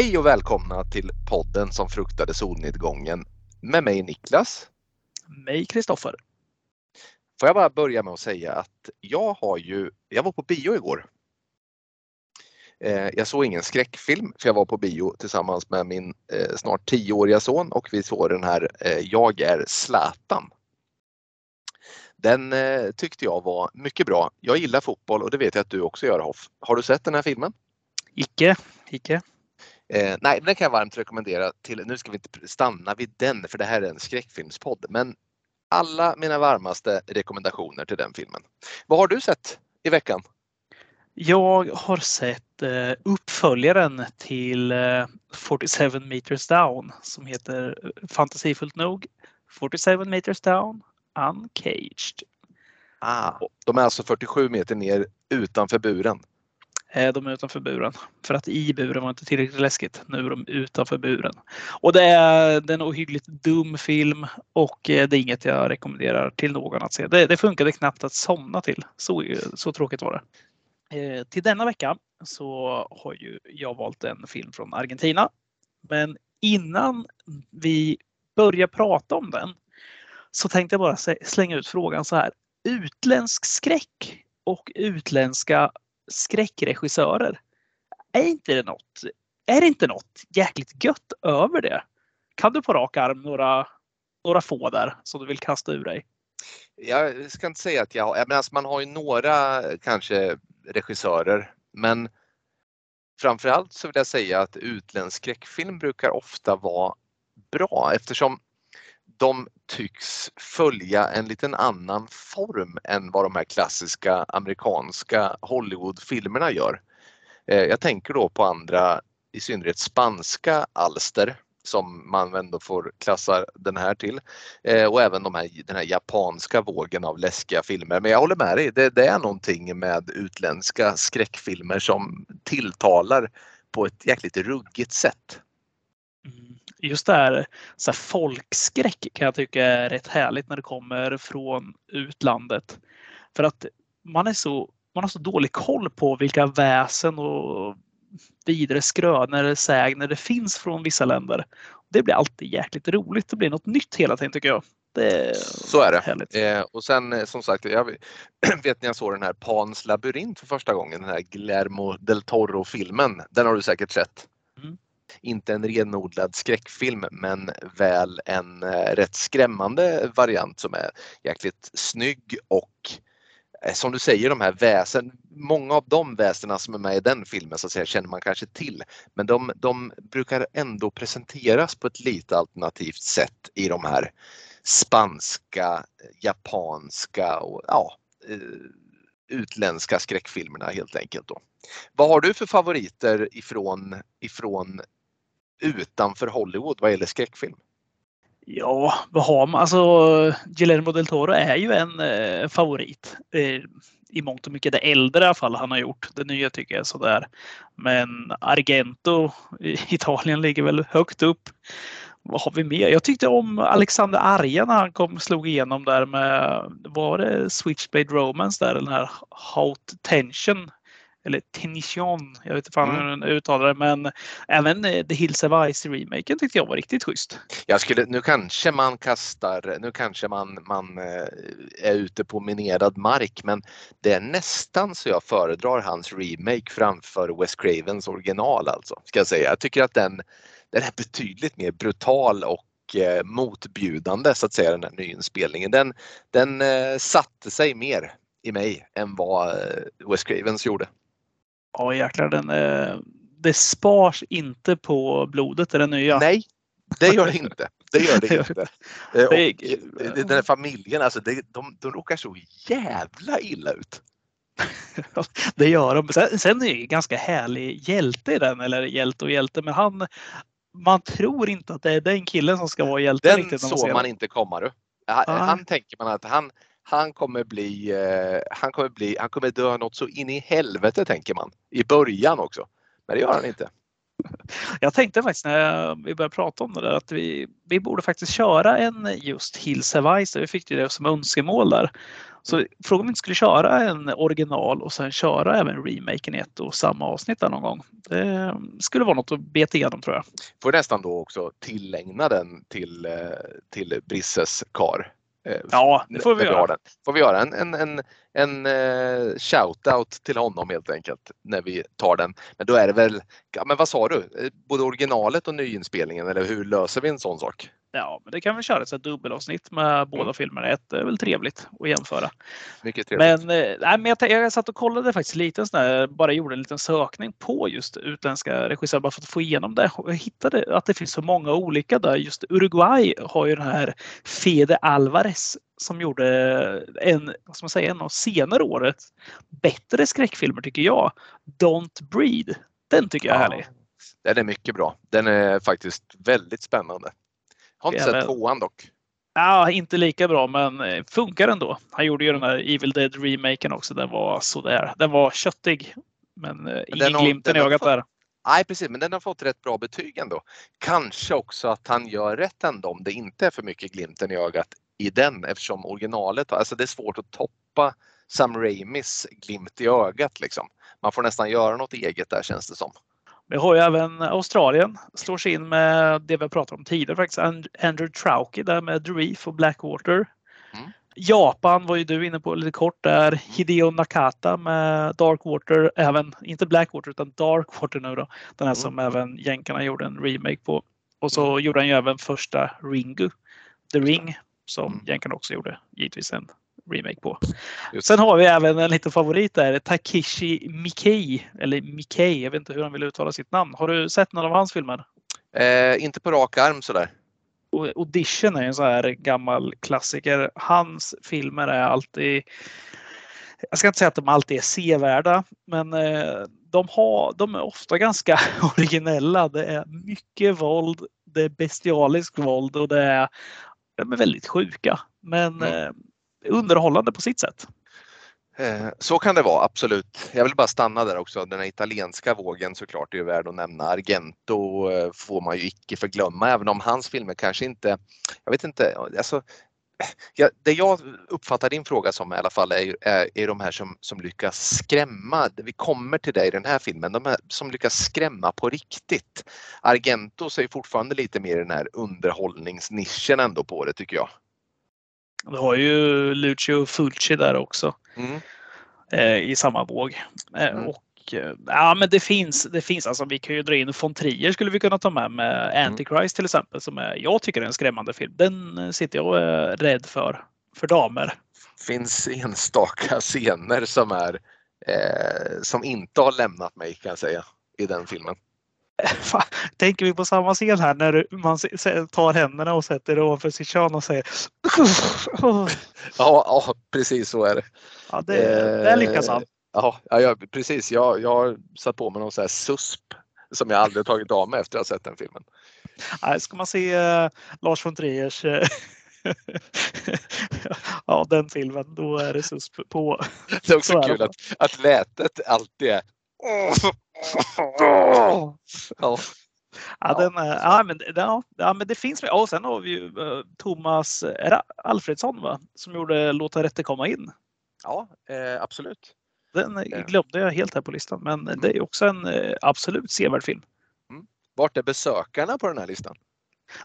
Hej och välkomna till podden som fruktade solnedgången med mig Niklas. Mig Kristoffer. Får jag bara börja med att säga att jag har ju, jag var på bio igår. Eh, jag såg ingen skräckfilm för jag var på bio tillsammans med min eh, snart tioåriga son och vi såg den här eh, Jag är Zlatan. Den tyckte jag var mycket bra. Jag gillar fotboll och det vet jag att du också gör Hoff. Har du sett den här filmen? Icke, icke. Eh, nej, den kan jag varmt rekommendera till, nu ska vi inte stanna vid den för det här är en skräckfilmspodd, men alla mina varmaste rekommendationer till den filmen. Vad har du sett i veckan? Jag har sett eh, uppföljaren till eh, 47 meters down som heter eh, fantasifullt nog 47 meters down uncaged. Ah, de är alltså 47 meter ner utanför buren. Eh, de är utanför buren. För att i buren var inte tillräckligt läskigt. Nu är de utanför buren. Och det är, det är en ohyggligt dum film och eh, det är inget jag rekommenderar till någon att se. Det, det funkade knappt att somna till. Så, så tråkigt var det. Eh, till denna vecka så har ju jag valt en film från Argentina. Men innan vi börjar prata om den så tänkte jag bara slänga ut frågan så här. Utländsk skräck och utländska skräckregissörer. Är inte det något? Är det inte något jäkligt gött över det? Kan du på rak arm några, några få där som du vill kasta ur dig? Jag ska inte säga att jag har, men alltså man har ju några kanske regissörer, men framförallt så vill jag säga att utländsk skräckfilm brukar ofta vara bra eftersom de tycks följa en liten annan form än vad de här klassiska amerikanska Hollywoodfilmerna gör. Eh, jag tänker då på andra, i synnerhet spanska alster som man ändå får klassa den här till. Eh, och även de här, den här japanska vågen av läskiga filmer. Men jag håller med dig, det, det är någonting med utländska skräckfilmer som tilltalar på ett jäkligt ruggigt sätt. Just det här, så här folkskräck kan jag tycka är rätt härligt när det kommer från utlandet. För att man, är så, man har så dålig koll på vilka väsen och vidare skrönor, sägner det finns från vissa länder. Det blir alltid jäkligt roligt. Det blir något nytt hela tiden tycker jag. Det så är det. Eh, och sen eh, som sagt, jag vet när jag såg den här Pans labyrint för första gången, den här Guillermo del Toro-filmen. Den har du säkert sett? Inte en renodlad skräckfilm men väl en eh, rätt skrämmande variant som är jäkligt snygg och eh, som du säger de här väsen, många av de väsena som är med i den filmen så att säga, känner man kanske till. Men de, de brukar ändå presenteras på ett lite alternativt sätt i de här spanska, japanska och ja, eh, utländska skräckfilmerna helt enkelt. Då. Vad har du för favoriter ifrån, ifrån utanför Hollywood vad gäller skräckfilm? Ja, vad har man? Alltså, Guillermo del Toro är ju en eh, favorit. Eh, I mångt och mycket det äldre i alla fall han har gjort. Det nya tycker jag är sådär. Men Argento i Italien ligger väl högt upp. Vad har vi mer? Jag tyckte om Alexander Arja när han kom slog igenom där med, var det Switchblade Romance där, den här Hot Tension eller Tension, jag vet inte fan mm. hur den uttalar det, men även eh, The Hills of Ice remaken tyckte jag var riktigt schysst. Jag skulle, nu kanske man kastar, nu kanske man, man eh, är ute på minerad mark, men det är nästan så jag föredrar hans remake framför Wes Cravens original alltså, ska jag säga. Jag tycker att den, den är betydligt mer brutal och eh, motbjudande så att säga den här nyinspelningen. Den, den satte sig mer i mig än vad Wes Cravens gjorde. Ja jäklar, den, eh, det spars inte på blodet i den nya. Nej, det gör det inte. Det gör det inte. Eh, och den här familjen, alltså de, de, de råkar så jävla illa ut. det gör de. Sen, sen är det ganska härlig hjälte i den, eller hjälte och hjälte, men han man tror inte att det är den killen som ska vara hjälte. Den såg man inte komma du. Han, han tänker man att han, han kommer bli, eh, han kommer bli, han kommer dö något så in i helvete tänker man i början också. Men det gör han inte. Jag tänkte faktiskt när vi började prata om det där att vi, vi borde faktiskt köra en just Hills Have Ice. Vi fick det som önskemål där. Så frågan om vi inte skulle köra en original och sen köra även remaken i ett och samma avsnitt där någon gång. Det skulle vara något att beta igenom tror jag. Får nästan då också tillägna den till, eh, till Brisses kar. Eh, ja, det får vi göra. Den. Får vi göra en, en, en, en uh, shout-out till honom helt enkelt när vi tar den. Men då är det väl, ja, men vad sa du, både originalet och nyinspelningen eller hur löser vi en sån sak? Ja, men det kan vi köra ett dubbelavsnitt med båda mm. filmerna. Ett är väl trevligt att jämföra. Mycket trevligt. Men, eh, nej, men jag, jag satt och kollade faktiskt lite, sån bara gjorde en liten sökning på just utländska regissörer bara för att få igenom det. Och jag hittade att det finns så många olika där. Just Uruguay har ju den här Fede Alvarez som gjorde en, vad ska man säga, en av senare årets bättre skräckfilmer tycker jag. Don't Breed. Den tycker jag är ja, härlig. Den är mycket bra. Den är faktiskt väldigt spännande. Har inte sett tvåan dock. Ja, inte lika bra, men funkar ändå. Han gjorde ju den här Evil Dead remaken också. Den var sådär. Den var köttig, men, eh, men ingen glimten i ögat där. Nej precis, men den har fått rätt bra betyg ändå. Kanske också att han gör rätt ändå om det inte är för mycket glimten i ögat i den eftersom originalet, alltså det är svårt att toppa Sam Raimis glimt i ögat liksom. Man får nästan göra något eget där känns det som. Vi har ju även Australien slår sig in med det vi pratat om tidigare faktiskt. Andrew Trauki där med The Reef och Blackwater. Mm. Japan var ju du inne på lite kort där. Hideo Nakata med Darkwater, även inte Blackwater utan Darkwater nu då. Den här mm. som även jänkarna gjorde en remake på. Och så mm. gjorde han ju även första Ringu, The Ring, som mm. jänkarna också gjorde givetvis en remake på. Just. Sen har vi även en liten favorit där, Takeshi Mikei, eller Mikei, jag vet inte hur han vill uttala sitt namn. Har du sett någon av hans filmer? Eh, inte på rak arm sådär. Audition är en sån här gammal klassiker. Hans filmer är alltid jag ska inte säga att de alltid är sevärda, men eh, de, har, de är ofta ganska originella. Det är mycket våld, det är bestialiskt våld och det är, de är väldigt sjuka. Men mm underhållande på sitt sätt. Eh, så kan det vara, absolut. Jag vill bara stanna där också. Den italienska vågen såklart är värd att nämna. Argento eh, får man ju icke förglömma, även om hans filmer kanske inte, jag vet inte, alltså, ja, det jag uppfattar din fråga som i alla fall är, är, är de här som, som lyckas skrämma. Vi kommer till det i den här filmen, de här som lyckas skrämma på riktigt. Argento är fortfarande lite mer den här underhållningsnischen ändå på det tycker jag. Du har ju Lucio Fulci där också. Mm. Eh, I samma våg. Eh, mm. Och eh, ja, men det finns, det finns alltså. Vi kan ju dra in von Trier skulle vi kunna ta med med mm. Antichrist till exempel som är, jag tycker är en skrämmande film. Den eh, sitter jag och är rädd för, för damer. Finns enstaka scener som är eh, som inte har lämnat mig kan jag säga i den filmen. tänker vi på samma scen här när man tar händerna och sätter det ovanför sitt kön och säger ja, ja, precis så är det. Ja, det, det lyckas han. Ja, ja, precis. Jag, jag har satt på mig någon sån här susp som jag aldrig tagit av mig efter att ha sett den filmen. Nej, ska man se uh, Lars von Triers uh, ja, den filmen, då är det susp på. Det är också så kul att, att lätet alltid är ja. Ja, den, ja, men, ja, ja, men det finns. Och sen har vi ju uh, Thomas Alfredsson va? som gjorde Låta rätte komma in. Ja, eh, absolut. Den eh, glömde jag helt här på listan, men mm. det är också en eh, absolut sevärd film. Mm. Vart är besökarna på den här listan?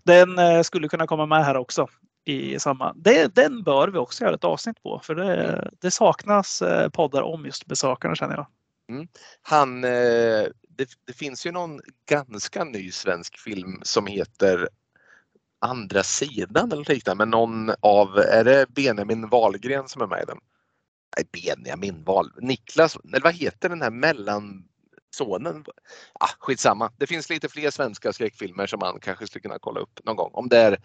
Den eh, skulle kunna komma med här också. I samma. Det, den bör vi också göra ett avsnitt på, för det, mm. det saknas poddar om just besökarna känner jag. Mm. Han, det, det, finns ju någon ganska ny svensk film som heter Andra sidan eller liknande med någon av, är det Benjamin Wahlgren som är med i den? Nej, Benjamin Wahl, Niklas, eller vad heter den här mellansonen? Ah, skitsamma. Det finns lite fler svenska skräckfilmer som man kanske skulle kunna kolla upp någon gång. Om det är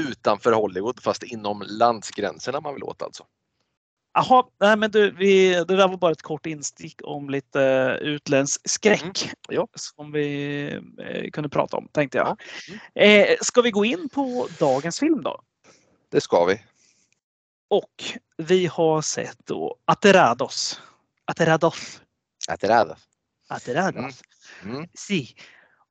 utanför Hollywood fast inom landsgränserna man vill åt alltså. Jaha, nej men du, vi, det där var bara ett kort instick om lite utländsk skräck mm. ja. som vi eh, kunde prata om tänkte jag. Mm. Eh, ska vi gå in på dagens film då? Det ska vi. Och vi har sett då Aterados. Aterados. Aterados. Aterados. Mm. Mm. Si.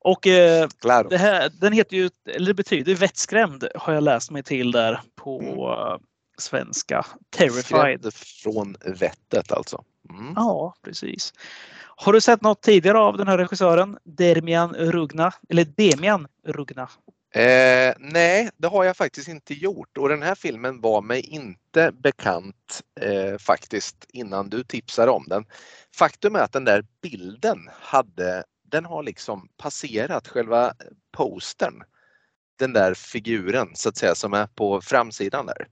Och eh, det här, den heter ju, eller det betyder vettskrämd har jag läst mig till där på mm svenska Terrified. Skrämd från vettet alltså. Mm. Ja, precis. Har du sett något tidigare av den här regissören? Dermian Rugna, eller Demian Rugna? Eh, nej, det har jag faktiskt inte gjort och den här filmen var mig inte bekant eh, faktiskt innan du tipsade om den. Faktum är att den där bilden hade, den har liksom passerat själva postern. Den där figuren så att säga som är på framsidan där.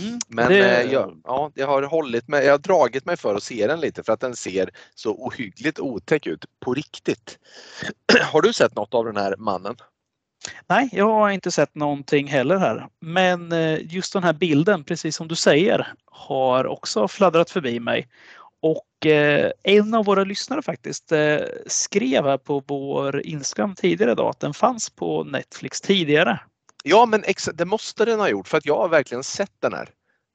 Mm, Men det... eh, jag, ja, jag har hållit mig, jag har dragit mig för att se den lite för att den ser så ohyggligt otäck ut på riktigt. har du sett något av den här mannen? Nej, jag har inte sett någonting heller här. Men eh, just den här bilden, precis som du säger, har också fladdrat förbi mig. Och eh, en av våra lyssnare faktiskt eh, skrev här på vår Instagram tidigare idag att den fanns på Netflix tidigare. Ja, men det måste den ha gjort för att jag har verkligen sett den här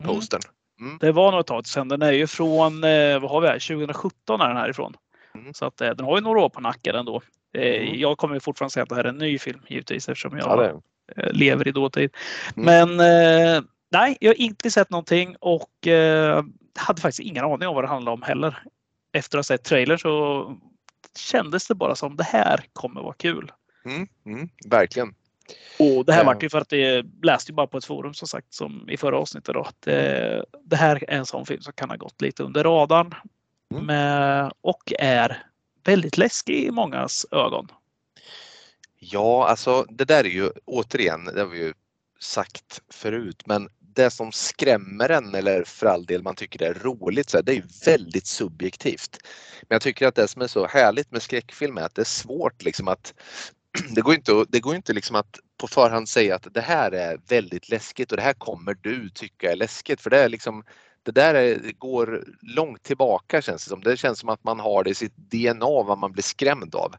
mm. postern. Mm. Det var nog ett tag sedan. Den är ju från, vad har vi här, 2017 är den härifrån. Mm. Så att den har ju några år på nacken ändå. Eh, mm. Jag kommer fortfarande säga att det här är en ny film givetvis eftersom jag ja, eh, lever i dåtid. Mm. Men eh, nej, jag har inte sett någonting och eh, hade faktiskt ingen aning om vad det handlade om heller. Efter att ha sett trailern så kändes det bara som det här kommer vara kul. Mm, mm, verkligen. Och det här var ju för att det läste ju bara på ett forum som sagt som i förra avsnittet då. Att det, det här är en sån film som kan ha gått lite under radarn. Mm. Med, och är väldigt läskig i mångas ögon. Ja, alltså det där är ju återigen, det har vi ju sagt förut, men det som skrämmer en eller för all del man tycker det är roligt, så här, det är ju väldigt subjektivt. Men jag tycker att det som är så härligt med skräckfilm är att det är svårt liksom att det går inte, det går inte liksom att på förhand säga att det här är väldigt läskigt och det här kommer du tycka är läskigt för det är liksom det där är, går långt tillbaka känns det som. Det känns som att man har det i sitt DNA vad man blir skrämd av.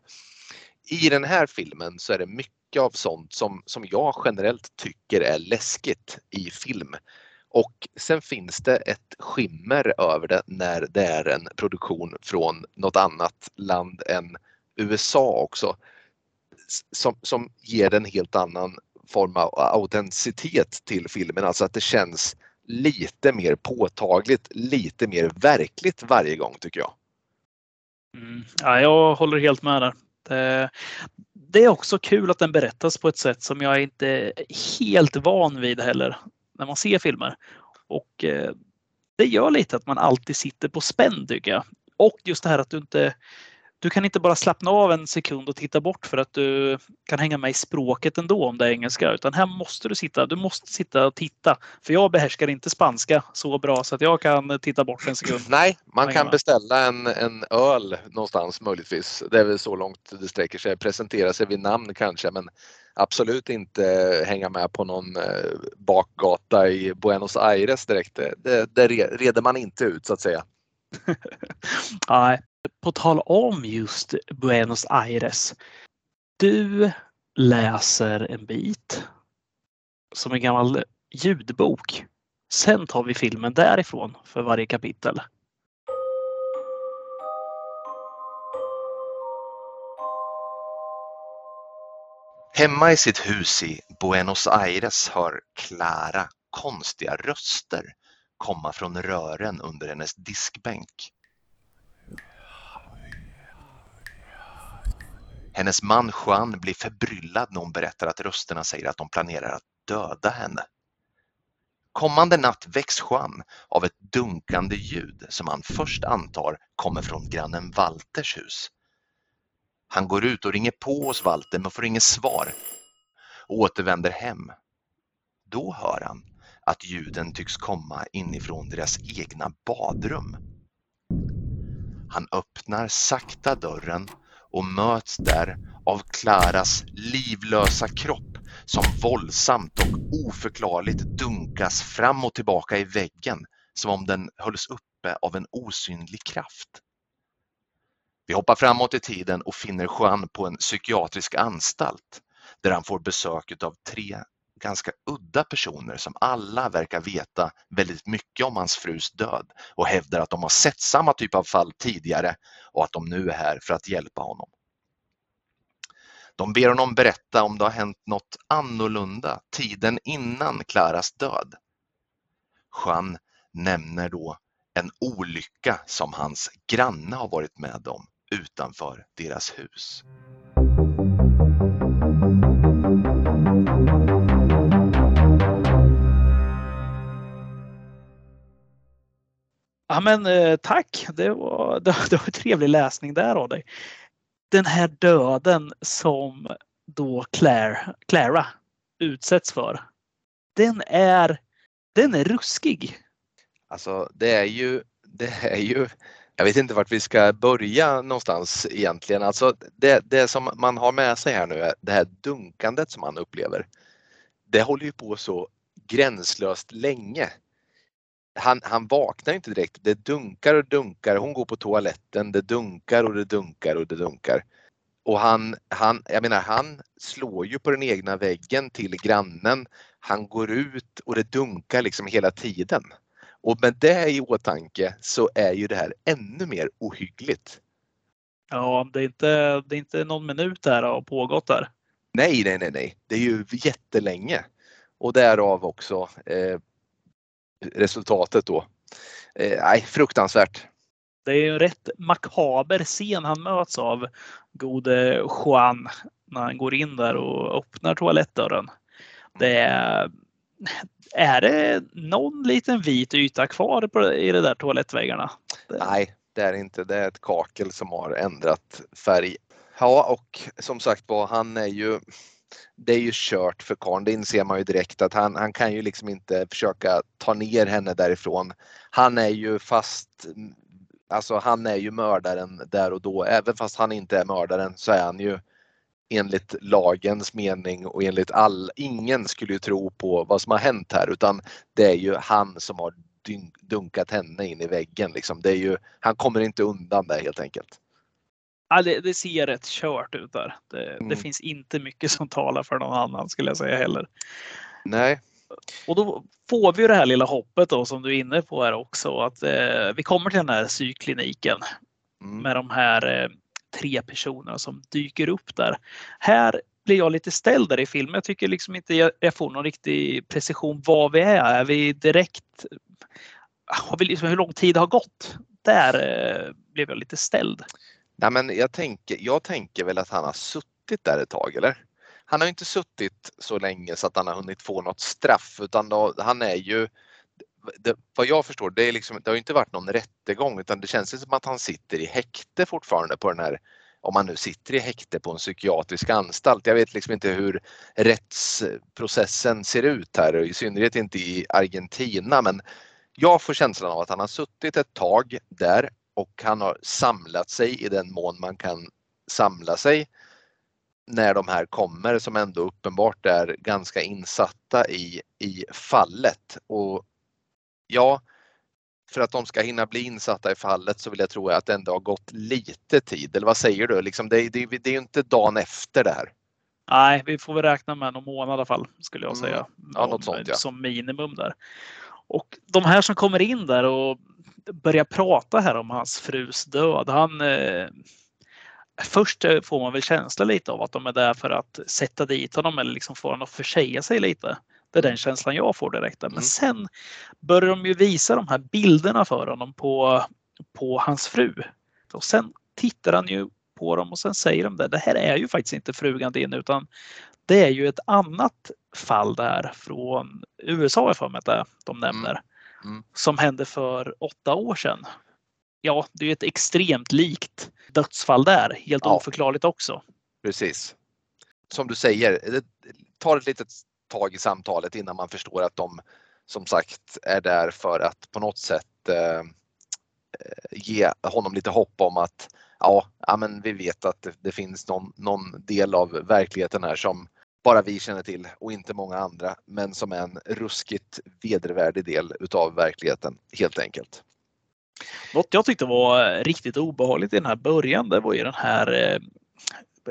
I den här filmen så är det mycket av sånt som, som jag generellt tycker är läskigt i film. Och sen finns det ett skimmer över det när det är en produktion från något annat land än USA också. Som, som ger en helt annan form av autenticitet till filmen, alltså att det känns lite mer påtagligt, lite mer verkligt varje gång tycker jag. Mm. Ja, jag håller helt med där. Det, det, är också kul att den berättas på ett sätt som jag inte är helt van vid heller när man ser filmer. Och eh, det gör lite att man alltid sitter på spänn tycker jag. Och just det här att du inte du kan inte bara slappna av en sekund och titta bort för att du kan hänga med i språket ändå om det är engelska. Utan här måste du sitta. Du måste sitta och titta. För jag behärskar inte spanska så bra så att jag kan titta bort en sekund. Nej, man kan beställa en, en öl någonstans möjligtvis. Det är väl så långt det sträcker sig. Presentera sig vid namn kanske men absolut inte hänga med på någon eh, bakgata i Buenos Aires direkt. Det, det reder man inte ut så att säga. Nej, på tal om just Buenos Aires. Du läser en bit som en gammal ljudbok. Sen tar vi filmen därifrån för varje kapitel. Hemma i sitt hus i Buenos Aires hör Clara konstiga röster komma från rören under hennes diskbänk. Hennes man Juan blir förbryllad när hon berättar att rösterna säger att de planerar att döda henne. Kommande natt väcks Juan av ett dunkande ljud som han först antar kommer från grannen Walters hus. Han går ut och ringer på hos Walter men får inget svar och återvänder hem. Då hör han att ljuden tycks komma inifrån deras egna badrum. Han öppnar sakta dörren och möts där av Klaras livlösa kropp som våldsamt och oförklarligt dunkas fram och tillbaka i väggen som om den hölls uppe av en osynlig kraft. Vi hoppar framåt i tiden och finner Juan på en psykiatrisk anstalt där han får besök av tre ganska udda personer som alla verkar veta väldigt mycket om hans frus död och hävdar att de har sett samma typ av fall tidigare och att de nu är här för att hjälpa honom. De ber honom berätta om det har hänt något annorlunda tiden innan Klaras död. Juan nämner då en olycka som hans granne har varit med om utanför deras hus. Ja men eh, tack, det var, det, det var trevlig läsning där av dig. Den här döden som då Claire, Clara utsätts för. Den är, den är ruskig. Alltså det är ju, det är ju jag vet inte vart vi ska börja någonstans egentligen. Alltså det, det som man har med sig här nu är det här dunkandet som man upplever. Det håller ju på så gränslöst länge. Han, han vaknar inte direkt. Det dunkar och dunkar. Hon går på toaletten. Det dunkar och det dunkar och det dunkar. Och han, han, jag menar, han slår ju på den egna väggen till grannen. Han går ut och det dunkar liksom hela tiden. Och med det i åtanke så är ju det här ännu mer ohyggligt. Ja, det är inte, det är inte någon minut där har pågått där. Nej, nej, nej, nej. Det är ju jättelänge. Och därav också eh, resultatet då. Eh, nej, fruktansvärt. Det är en rätt makaber scen han möts av, gode Juan, när han går in där och öppnar toalettdörren. Det är, är det någon liten vit yta kvar på, i de där toalettväggarna? Nej, det är inte. Det är ett kakel som har ändrat färg. Ja, och som sagt var, han är ju det är ju kört för karln. Det inser man ju direkt att han, han kan ju liksom inte försöka ta ner henne därifrån. Han är ju fast, alltså han är ju mördaren där och då. Även fast han inte är mördaren så är han ju enligt lagens mening och enligt all, ingen skulle ju tro på vad som har hänt här utan det är ju han som har dunkat henne in i väggen. Liksom. Det är ju, han kommer inte undan det helt enkelt. Ja, det, det ser rätt kört ut där. Det, mm. det, finns inte mycket som talar för någon annan skulle jag säga heller. Nej. Och då får vi det här lilla hoppet då som du är inne på här också att eh, vi kommer till den här sykliniken mm. med de här eh, tre personerna som dyker upp där. Här blir jag lite ställd där i filmen. Jag tycker liksom inte jag, jag får någon riktig precision var vi är. Är vi direkt? Har vi liksom, hur lång tid har gått? Där eh, blev jag lite ställd. Nej, men jag, tänker, jag tänker väl att han har suttit där ett tag, eller? Han har inte suttit så länge så att han har hunnit få något straff utan då, han är ju det, vad jag förstår, det, är liksom, det har inte varit någon rättegång utan det känns som att han sitter i häkte fortfarande på den här om han nu sitter i häkte på en psykiatrisk anstalt. Jag vet liksom inte hur rättsprocessen ser ut här, i synnerhet inte i Argentina, men jag får känslan av att han har suttit ett tag där och han har samlat sig i den mån man kan samla sig när de här kommer som ändå uppenbart är ganska insatta i, i fallet. Och ja, för att de ska hinna bli insatta i fallet så vill jag tro att det ändå har gått lite tid. Eller vad säger du? Liksom det, det, det är ju inte dagen efter det här. Nej, vi får väl räkna med någon månad i alla fall skulle jag säga. Mm. Ja, något sånt, ja. Som minimum där. Och de här som kommer in där och börjar prata här om hans frus död. Han, eh, först får man väl känsla lite av att de är där för att sätta dit honom eller liksom få honom att försäga sig lite. Det är den känslan jag får direkt. Men mm. sen börjar de ju visa de här bilderna för honom på, på hans fru. Och sen tittar han ju på dem och sen säger de det. Det här är ju faktiskt inte frugan din utan det är ju ett annat fall där från USA för mig att de nämner. Mm. Som hände för åtta år sedan. Ja, det är ett extremt likt dödsfall där. Helt ja. oförklarligt också. Precis. Som du säger, det tar ett litet tag i samtalet innan man förstår att de som sagt är där för att på något sätt eh, ge honom lite hopp om att ja, ja men vi vet att det, det, finns någon, någon del av verkligheten här som bara vi känner till och inte många andra, men som är en ruskigt vedervärdig del utav verkligheten helt enkelt. Något jag tyckte var riktigt obehagligt i den här början, det var ju den här eh,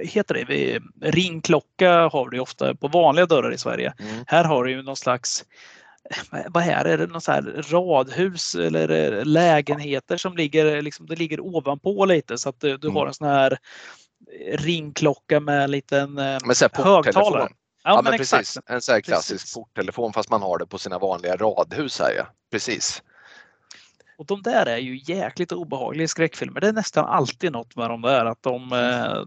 heter det? Ringklocka har du ofta på vanliga dörrar i Sverige. Mm. Här har du ju någon slags vad är det, är det någon så här radhus eller lägenheter som ligger, liksom, det ligger ovanpå lite så att du, du mm. har en sån här ringklocka med en liten eh, högtalare. Ja, ja men, men precis. En sån här klassisk precis. porttelefon fast man har det på sina vanliga radhus här ja. Precis. Och de där är ju jäkligt obehagliga skräckfilmer. Det är nästan alltid något med de där att de, eh,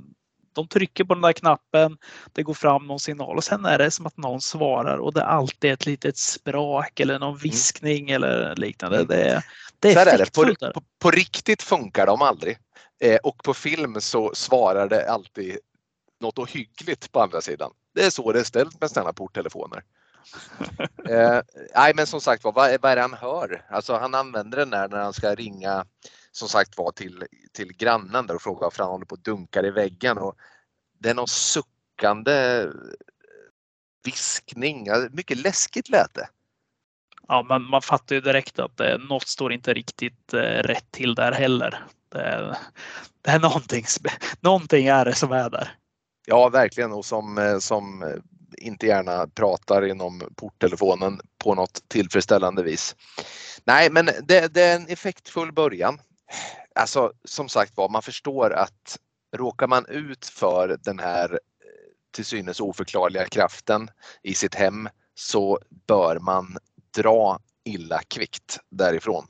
de trycker på den där knappen, det går fram någon signal och sen är det som att någon svarar och det är alltid ett litet sprak eller någon mm. viskning mm. eller liknande. Mm. Det, det är, är det. På, på, på, riktigt funkar de aldrig. Eh, och på film så svarar det alltid något ohyggligt på andra sidan. Det är så det är ställt med sådana porttelefoner. eh, nej men som sagt vad, vad är det han hör? Alltså han använder den där när han ska ringa som sagt var till, till grannen där och fråga varför han håller på och dunkar i väggen. Och det är någon suckande viskning. Mycket läskigt lät det. Ja, men man fattar ju direkt att det, något står inte riktigt eh, rätt till där heller. Det, eh, det är någonting, någonting är det som är där. Ja, verkligen och som, eh, som eh, inte gärna pratar inom porttelefonen på något tillfredsställande vis. Nej, men det, det är en effektfull början. Alltså som sagt var, man förstår att råkar man ut för den här till synes oförklarliga kraften i sitt hem så bör man dra illa kvickt därifrån.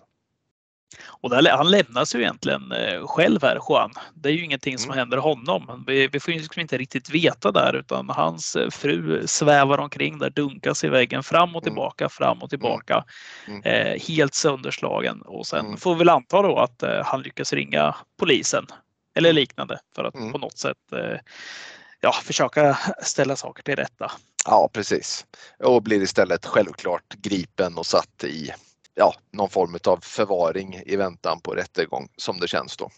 Och där, han lämnas ju egentligen eh, själv här, Juan. Det är ju ingenting som mm. händer honom. Vi, vi får ju liksom inte riktigt veta där utan hans eh, fru svävar omkring där, dunkas i väggen fram och mm. tillbaka, fram och tillbaka. Mm. Eh, helt sönderslagen och sen får vi väl anta då att eh, han lyckas ringa polisen eller liknande för att på något sätt eh, ja, försöka ställa saker till rätta. Ja, precis. Och blir istället självklart gripen och satt i ja, någon form av förvaring i väntan på rättegång som det känns då.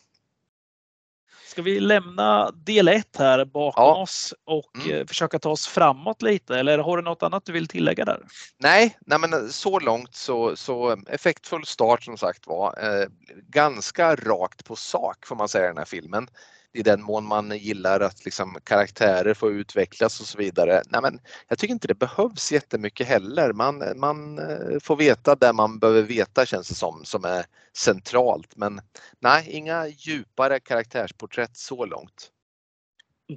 Ska vi lämna del 1 här bakom ja. oss och mm. Eh, försöka ta oss framåt lite eller har du något annat du vill tillägga där? Nej, nej men så långt så, så effektfull start som sagt var. Eh, ganska rakt på sak får man säga i den här filmen i den mån man gillar att liksom karaktärer får utvecklas och så vidare. Nej, men jag tycker inte det behövs jättemycket heller. Man, man eh, får veta det man behöver veta känns det som, som är centralt. Men nej, inga djupare karaktärsporträtt så långt.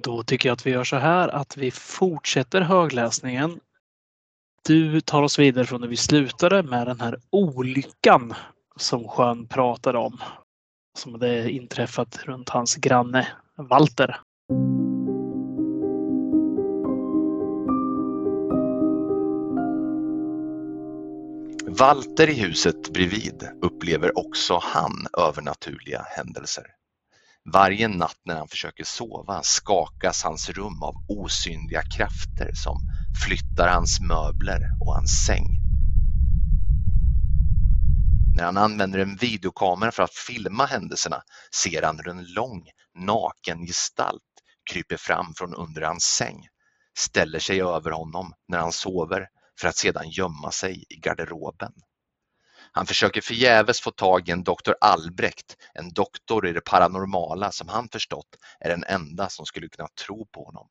Då tycker jag att vi gör så här att vi fortsätter högläsningen. Du tar oss vidare från när vi slutade med den här olyckan som Sjön pratade om som hade inträffat runt hans granne Walter. Walter i huset bredvid upplever också han övernaturliga händelser. Varje natt när han försöker sova skakas hans rum av osynliga krafter som flyttar hans möbler och hans säng. När han använder en videokamera för att filma händelserna ser han hur en lång, naken gestalt kryper fram från under hans säng, ställer sig över honom när han sover för att sedan gömma sig i garderoben. Han försöker förgäves få tag i en doktor Albrecht, en doktor i det paranormala som han förstått är den enda som skulle kunna tro på honom.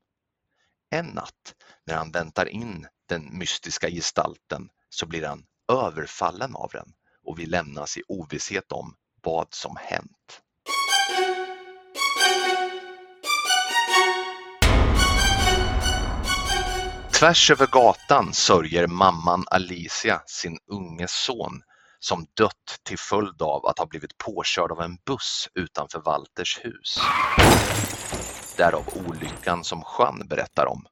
En natt när han väntar in den mystiska gestalten så blir han överfallen av den och vi lämnas i ovisshet om vad som hänt. Tvärs över gatan sörjer mamman Alicia sin unge son som dött till följd av att ha blivit påkörd av en buss utanför Walters hus. Därav olyckan som Jean berättar om.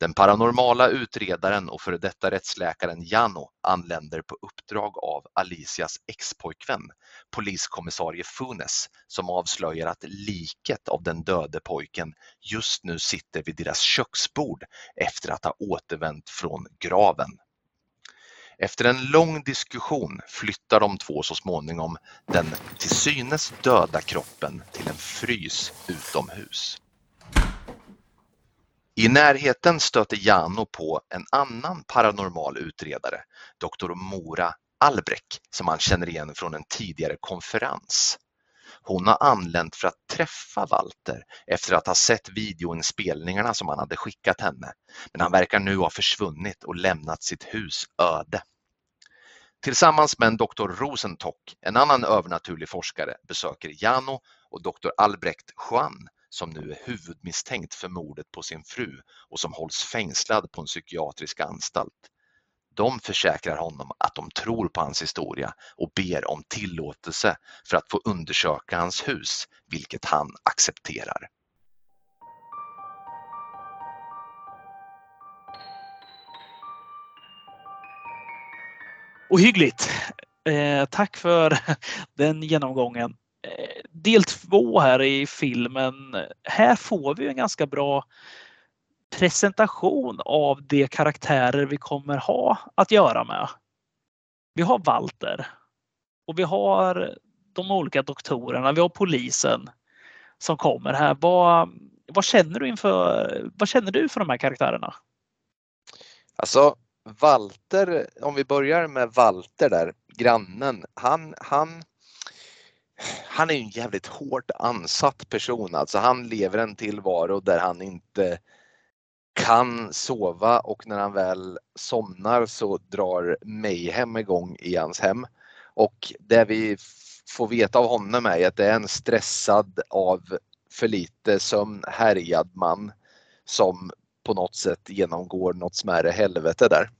Den paranormala utredaren och före detta rättsläkaren Jano anländer på uppdrag av Alicias expojkvän, poliskommissarie Funes, som avslöjar att liket av den döde pojken just nu sitter vid deras köksbord efter att ha återvänt från graven. Efter en lång diskussion flyttar de två så småningom den till synes döda kroppen till en frys utomhus. I närheten stöter Jano på en annan paranormal utredare, doktor Mora Albrecht, som han känner igen från en tidigare konferens. Hon har anlänt för att träffa Walter efter att ha sett videoinspelningarna som han hade skickat henne. Men han verkar nu ha försvunnit och lämnat sitt hus öde. Tillsammans med en doktor Rosentock, en annan övernaturlig forskare, besöker Jano och doktor Albrecht Juan som nu är huvudmisstänkt för mordet på sin fru och som hålls fängslad på en psykiatrisk anstalt. De försäkrar honom att de tror på hans historia och ber om tillåtelse för att få undersöka hans hus, vilket han accepterar. Ohyggligt! Eh, tack för den genomgången. Del två här i filmen. Här får vi en ganska bra presentation av de karaktärer vi kommer ha att göra med. Vi har Walter och vi har de olika doktorerna. Vi har polisen som kommer här. Vad, vad känner du inför? Vad känner du för de här karaktärerna? Alltså Walter, om vi börjar med Walter där, grannen. Han, han, han är en jävligt hårt ansatt person. Alltså han lever en tillvaro där han inte kan sova och när han väl somnar så drar Mayhem igång i hans hem. Och det vi får veta av honom är att det är en stressad av för lite sömn härjad man som på något sätt genomgår något smärre helvete där.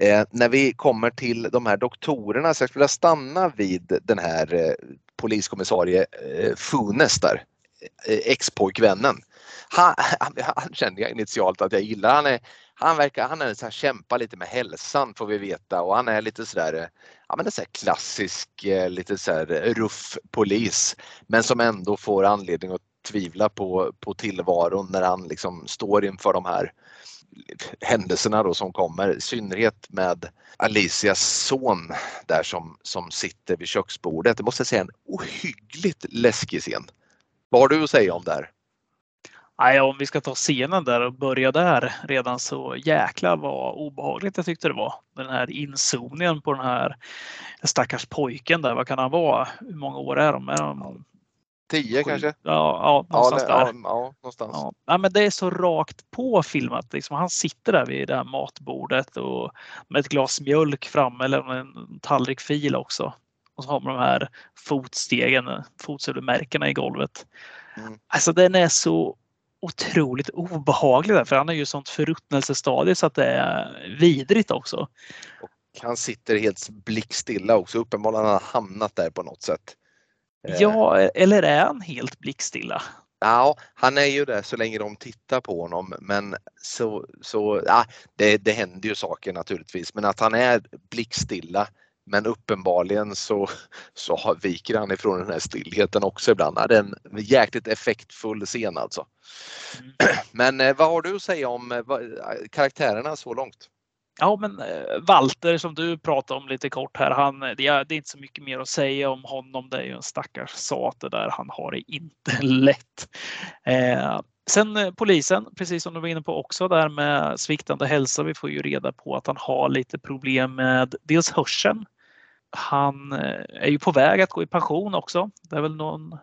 Eh, när vi kommer till de här doktorerna så jag skulle vilja stanna vid den här eh, poliskommissarie eh, Funes där, eh, ex-pojkvännen. Han, han, han, kände jag initialt att jag gillar. Han, är, han verkar, han är så här, kämpar lite med hälsan får vi veta och han är lite sådär, eh, ja men en så klassisk, eh, lite så här eh, ruff polis. Men som ändå får anledning att tvivla på, på tillvaron när han liksom står inför de här händelserna då som kommer, i synnerhet med Alicias son där som, som sitter vid köksbordet. Det måste jag säga en ohyggligt läskig scen. Vad har du att säga om det här? Nej, om vi ska ta scenen där och börja där redan så jäklar vad obehagligt jag tyckte det var. Den här inzoningen på den här stackars pojken där. Vad kan han vara? Hur många år är de? Är de 10 kanske? Ja, ja någonstans ja, där. Ja, någonstans. Ja. ja. men det är så rakt på filmat. Liksom. Han sitter där vid det här matbordet och med ett glas mjölk framme eller en tallrik fil också. Och så har man de här fotstegen, fotsulmärkena i golvet. Mm. Alltså den är så otroligt obehaglig där, för han är ju sånt förruttnelsestadie så att det är vidrigt också. Och han sitter helt blickstilla också. Uppenbarligen har han hamnat där på något sätt. Ja, eller är han helt blickstilla? Ja, han är ju det så länge de tittar på honom men så, så ja, det, det händer ju saker naturligtvis men att han är blickstilla men uppenbarligen så, så viker han ifrån den här stillheten också ibland. Det är en jäkligt effektfull scen alltså. Mm. Men eh, vad har du att säga om eh, karaktärerna så långt? Ja, men eh, Walter som du pratade om lite kort här. Han, det, är, det är inte så mycket mer att säga om honom. Det är ju en stackars sate där. Han har det inte lätt. Eh, sen eh, polisen, precis som du var inne på också där med sviktande hälsa. Vi får ju reda på att han har lite problem med dels hörseln. Han eh, är ju på väg att gå i pension också. Det är väl någon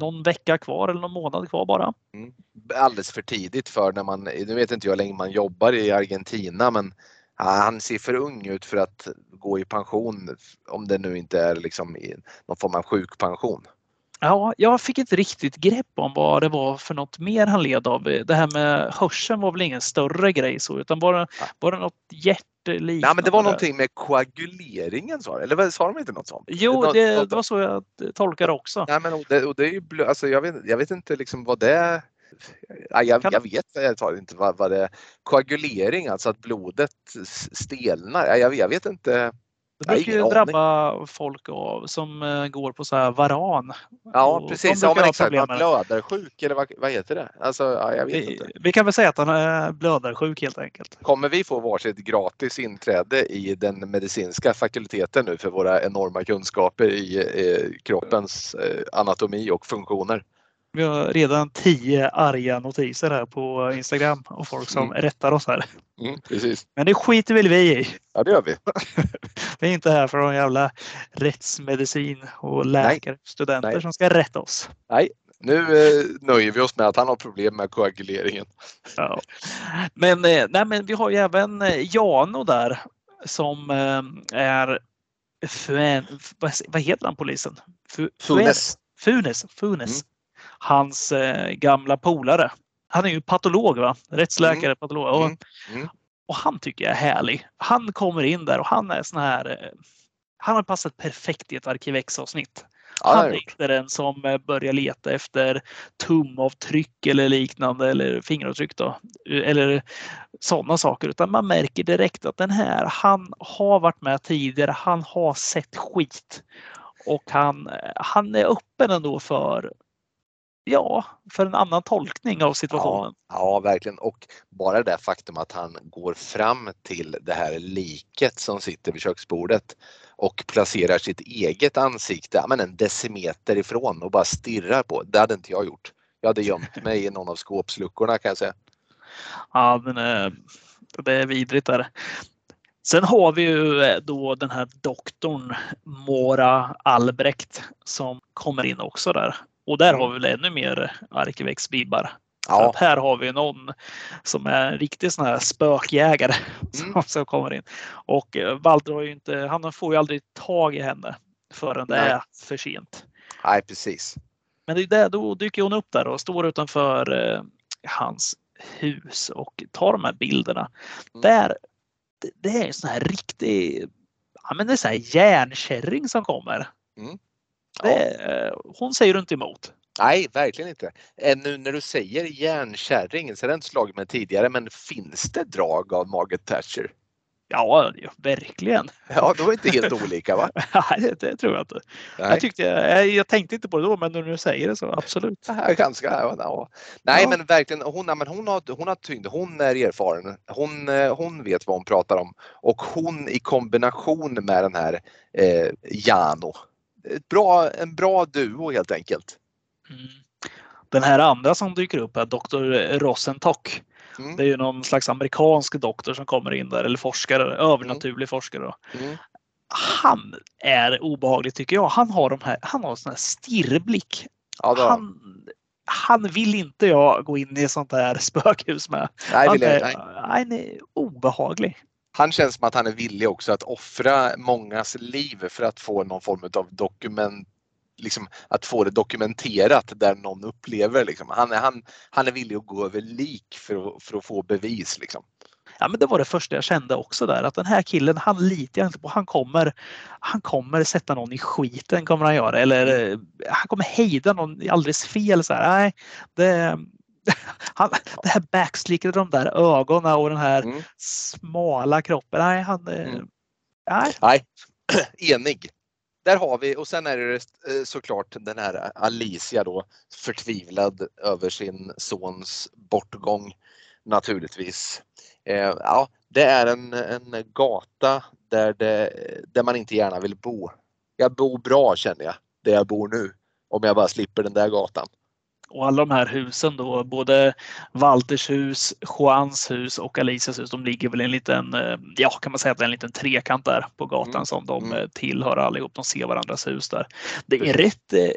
någon vecka kvar eller någon månad kvar bara. Mm. Alldeles för tidigt för när man, nu vet inte jag hur länge man jobbar i Argentina men han ser för ung ut för att gå i pension om det nu inte är liksom i någon form av sjukpension. Ja, jag fick inte riktigt grepp om vad det var för något mer han led av. Det här med hörseln var väl ingen större grej så utan det, var det något hjärtliknande? Ja, men det var någonting med koaguleringen sa Eller sa de inte något sånt? Jo, det, det var så jag tolkade också. Ja, men, och det, och det är ju, alltså, jag, vet, jag vet inte liksom vad det jag, jag, vet jag tar inte vad, vad det är. Koagulering, alltså att blodet stelnar. Jag, jag vet inte. Det brukar ju drabba folk av, som eh, går på så här varan. Ja precis, ja, men exakt. Blödarsjuk eller vad, vad heter det? Alltså, ja, jag vet vi, inte. vi kan väl säga att han är blödarsjuk helt enkelt. Kommer vi få varsitt gratis inträde i den medicinska fakulteten nu för våra enorma kunskaper i eh, kroppens eh, anatomi och funktioner? Vi har redan tio arga notiser här på Instagram och folk som mm. rättar oss här. Mm, precis. Men det skiter väl vi i. Ja, det gör vi. vi är inte här för de jävla rättsmedicin och läkarstudenter Nej. som ska rätta oss. Nej, nu eh, nöjer vi oss med att han har problem med koaguleringen. Ja. Men, eh, nej, men vi har ju även eh, Jano där som eh, är vad, vad heter han polisen? Funes. Funes. Funes. Mm. Hans eh, gamla polare. Han är ju patolog, va? rättsläkare, mm. patolog. Och, mm. Mm. och han tycker jag är härlig. Han kommer in där och han är sån här. Eh, han har passat perfekt i ett Arkivex-avsnitt. Han är inte den som eh, börjar leta efter tumavtryck eller liknande eller fingeravtryck då. Eller sådana saker utan man märker direkt att den här, han har varit med tidigare. Han har sett skit och han, han är öppen ändå för ja, för en annan tolkning av situationen. Ja, ja, verkligen. Och bara det faktum att han går fram till det här liket som sitter vid köksbordet och placerar sitt eget ansikte men en decimeter ifrån och bara stirrar på. Det hade inte jag gjort. Jag hade gömt mig i någon av skåpsluckorna kan jag säga. Ja, men eh, det är vidrigt där. Sen har vi ju eh, då den här doktorn Mora Albrecht som kommer in också där. Och där har vi väl ännu mer Arkivex-vibbar. Ja. här har vi någon som är en riktig sån här spökjägare mm. som, kommer in. Och eh, Walter har ju inte, han får ju aldrig tag i henne förrän det Nej. är för sent. Nej, precis. Men det är där, då dyker hon upp där och står utanför eh, hans hus och tar de här bilderna. Mm. Där, det, det är en sån här riktig, ja men det är så här järnkärring som kommer. Mm. Det, hon säger du inte emot. Nej, verkligen inte. Nu när du säger järnkärring så har det inte slagit mig tidigare, men finns det drag av Margaret Thatcher? Ja, verkligen. Ja, de är inte helt olika va? Nej, det, tror jag inte. Jag, tyckte, jag, jag, tänkte inte på det då, men när du säger det så absolut. Ja, ganska, ja. Nej, ja. men verkligen. Hon, men hon, har, hon har tyngd. Hon är erfaren. Hon, hon vet vad hon pratar om och hon i kombination med den här eh, Jano. Ett bra, en bra duo helt enkelt. Mm. Den här andra som dyker upp är Dr. Rosentock. Mm. Det är ju någon slags amerikansk doktor som kommer in där, eller forskare, övernaturlig mm. forskare. Mm. Han är obehaglig tycker jag. Han har de här, han har en sån här stirrblick. Ja, han, han vill inte jag gå in i sånt här spökhus med. Nej, han, är, nej. han är obehaglig. Han känns som att han är villig också att offra mångas liv för att få någon form av dokument liksom, att få det dokumenterat där någon upplever. Liksom. Han, är, han, han är villig att gå över lik för att, för att få bevis. Liksom. Ja, men det var det första jag kände också där att den här killen, han litar jag inte på. Han kommer, han kommer sätta någon i skiten kommer han göra eller eh, han kommer hejda någon alldeles fel. Så här. Nej, det, han, det här backslicket, de där ögonen och den här mm. smala kroppen. Nej, han, eh, mm. nej. nej. Enig där har vi och sen är det eh, såklart den här Alicia då förtvivlad över sin sons bortgång naturligtvis. Eh, ja, det är en, en gata där, det, där man inte gärna vill bo. Jag bor bra känner jag, där jag bor nu, om jag bara slipper den där gatan. Och alla de här husen då, både Walters hus, Juans hus och Alicias hus, de ligger väl i en liten, eh, ja kan man säga att det är en liten trekant där på gatan mm. som de mm. Eh, tillhör allihop. De ser varandras hus där. Det är rätt eh,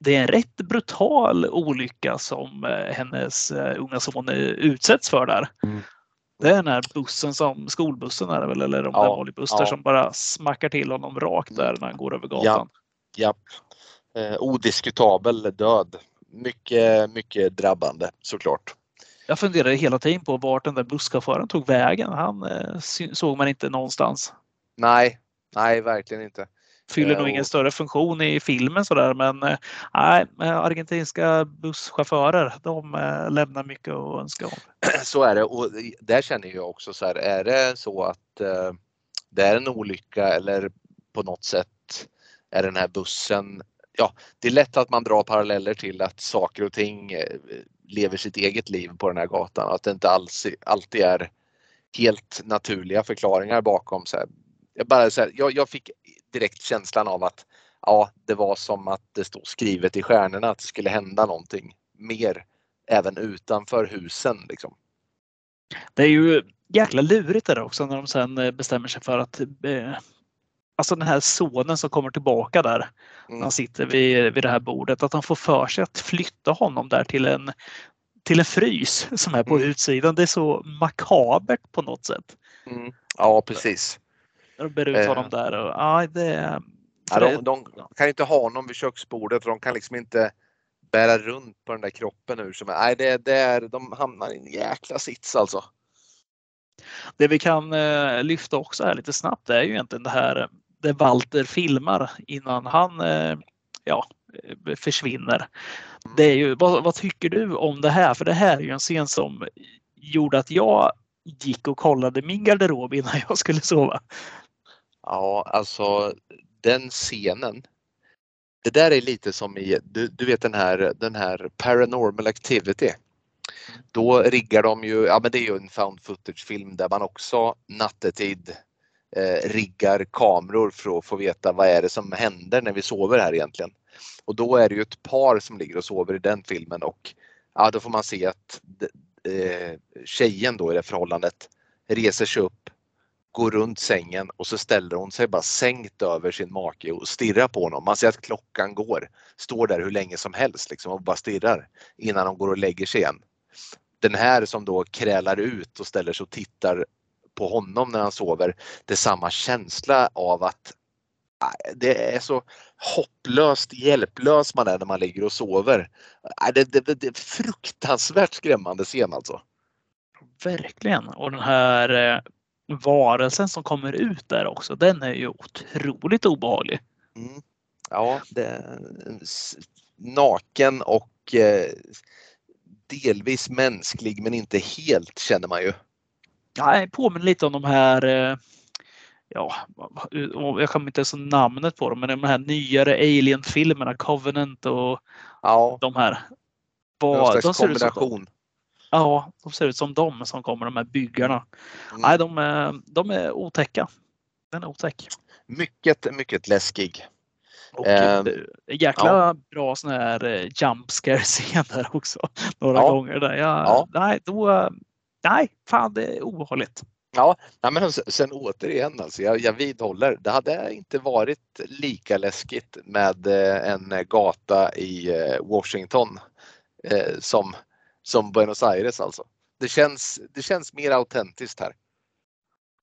det är en rätt brutal olycka som hennes unga son utsätts för där. Mm. Det är den här bussen som, skolbussen är det väl, eller om ja, det är ja. som bara smackar till honom rakt där när han går över gatan. Ja, ja. Eh, odiskutabel död mycket, mycket drabbande såklart. Jag funderade hela tiden på vart den där busschauffören tog vägen. Han eh, såg man inte någonstans. Nej, nej verkligen inte. Fyller nog ingen större funktion i filmen sådär men eh, nej, argentinska busschaufförer de eh, lämnar mycket att önska om. Så är det och där känner jag också så här, är det så att eh, det är en olycka eller på något sätt är den här bussen ja, det är lätt att man drar paralleller till att saker och ting eh, lever sitt eget liv på den här gatan. Att det inte alls, alltid är helt naturliga förklaringar bakom. Så här. Jag, bara, så här, jag, jag, fick direkt känslan av att ja, det var som att det stod skrivet i stjärnorna att det skulle hända någonting mer även utanför husen. Liksom. Det är ju jäkla lurigt det där också när de sen eh, bestämmer sig för att eh, alltså den här sonen som kommer tillbaka där. Mm. Han sitter vid, vid det här bordet. Att han får för sig att flytta honom där till en, till en frys som är på mm. utsidan. Det är så makabert på något sätt. Mm. Ja precis. De bär ut honom eh. där. Och, ja, det, ja, de, de, kan inte ha honom vid köksbordet för de kan liksom inte bära runt på den där kroppen hur som Nej, det, det är, de hamnar i en jäkla sits alltså. Det vi kan eh, lyfta också här lite snabbt är ju egentligen det här där Walter filmar innan han eh, ja, eh, försvinner. Det är ju, vad, vad, tycker du om det här? För det här är ju en scen som gjorde att jag gick och kollade min garderob innan jag skulle sova. Ja, alltså den scenen. Det där är lite som i, du, du vet den här, den här Paranormal Activity. Då riggar de ju, ja men det är ju en found footage film där man också nattetid eh, riggar kameror för att få veta vad är det som händer när vi sover här egentligen. Och då är det ju ett par som ligger och sover i den filmen och ja, då får man se att eh, tjejen då i det förhållandet reser sig upp, går runt sängen och så ställer hon sig bara sänkt över sin make och stirrar på honom. Man ser att klockan går, står där hur länge som helst liksom och bara stirrar innan hon går och lägger sig igen. Den här som då krälar ut och ställer sig och tittar på honom när han sover, det är samma känsla av att det är så hopplöst hjälplös man är när man ligger och sover. Det, det, det är fruktansvärt skrämmande scen alltså. Verkligen. Och den här eh, varelsen som kommer ut där också, den är ju otroligt obehaglig. Mm. Ja, det är naken och eh, delvis mänsklig men inte helt känner man ju. Ja, påminner lite om de här eh, ja, jag kommer inte ens namnet på dem, men de här nyare Alien-filmerna, Covenant och ja. de här. Var, de ser kombination. Ut som, ja, de ser ut som de som kommer, de här byggarna. Mm. Nej, de, är, de är otäcka. Den är otäck. Mycket, mycket läskig. Och eh, jäkla ja. bra sån här eh, jump scare scener också. Några ja. gånger där. Jag, ja. Nej, då, nej, fan det är obehagligt. Ja, men sen återigen alltså, jag, jag vidhåller, det hade inte varit lika läskigt med eh, en gata i eh, Washington eh, som, som Buenos Aires alltså. Det känns, det känns mer autentiskt här.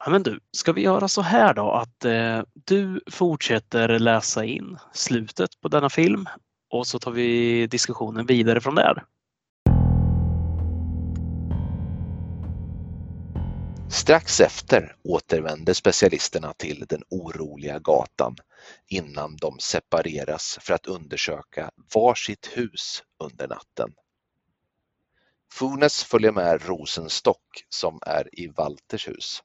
Ja, men du, ska vi göra så här då att eh, du fortsätter läsa in slutet på denna film och så tar vi diskussionen vidare från där. Strax efter återvänder specialisterna till den oroliga gatan innan de separeras för att undersöka varsitt hus under natten. Funes följer med Rosenstock som är i Walters hus.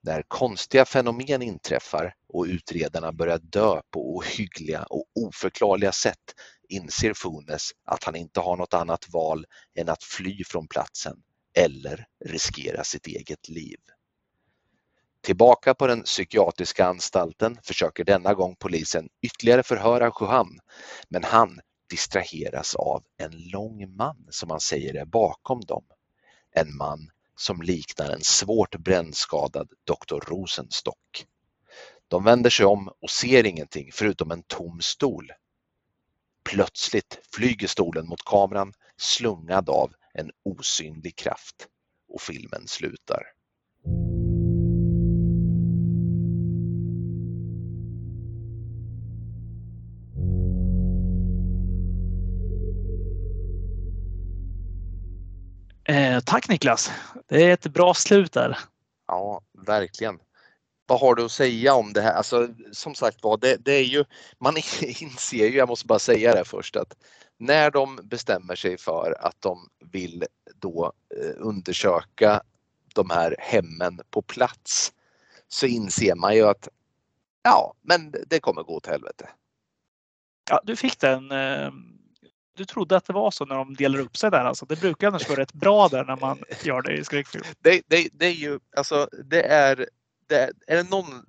När konstiga fenomen inträffar och utredarna börjar dö på ohyggliga och oförklarliga sätt inser Funes att han inte har något annat val än att fly från platsen eller riskera sitt eget liv. Tillbaka på den psykiatriska anstalten försöker denna gång polisen ytterligare förhöra Johan, men han distraheras av en lång man som han säger är bakom dem. En man som liknar en svårt brännskadad doktor Rosenstock. De vänder sig om och ser ingenting förutom en tom stol. Plötsligt flyger stolen mot kameran slungad av en osynlig kraft och filmen slutar. Eh, tack Niklas! Det är ett bra slut där. Ja, verkligen. Vad har du att säga om det här? Alltså, som sagt var, det, det, är ju, man inser ju, jag måste bara säga det först, att när de bestämmer sig för att de vill då eh, undersöka de här hemmen på plats så inser man ju att ja, men det kommer gå åt helvete. Ja, du fick den. Eh, du trodde att det var så när de delar upp sig där alltså. Det brukar annars vara rätt bra där när man gör det i skräckfilm. Det, det, det är ju alltså, det är det, är det någon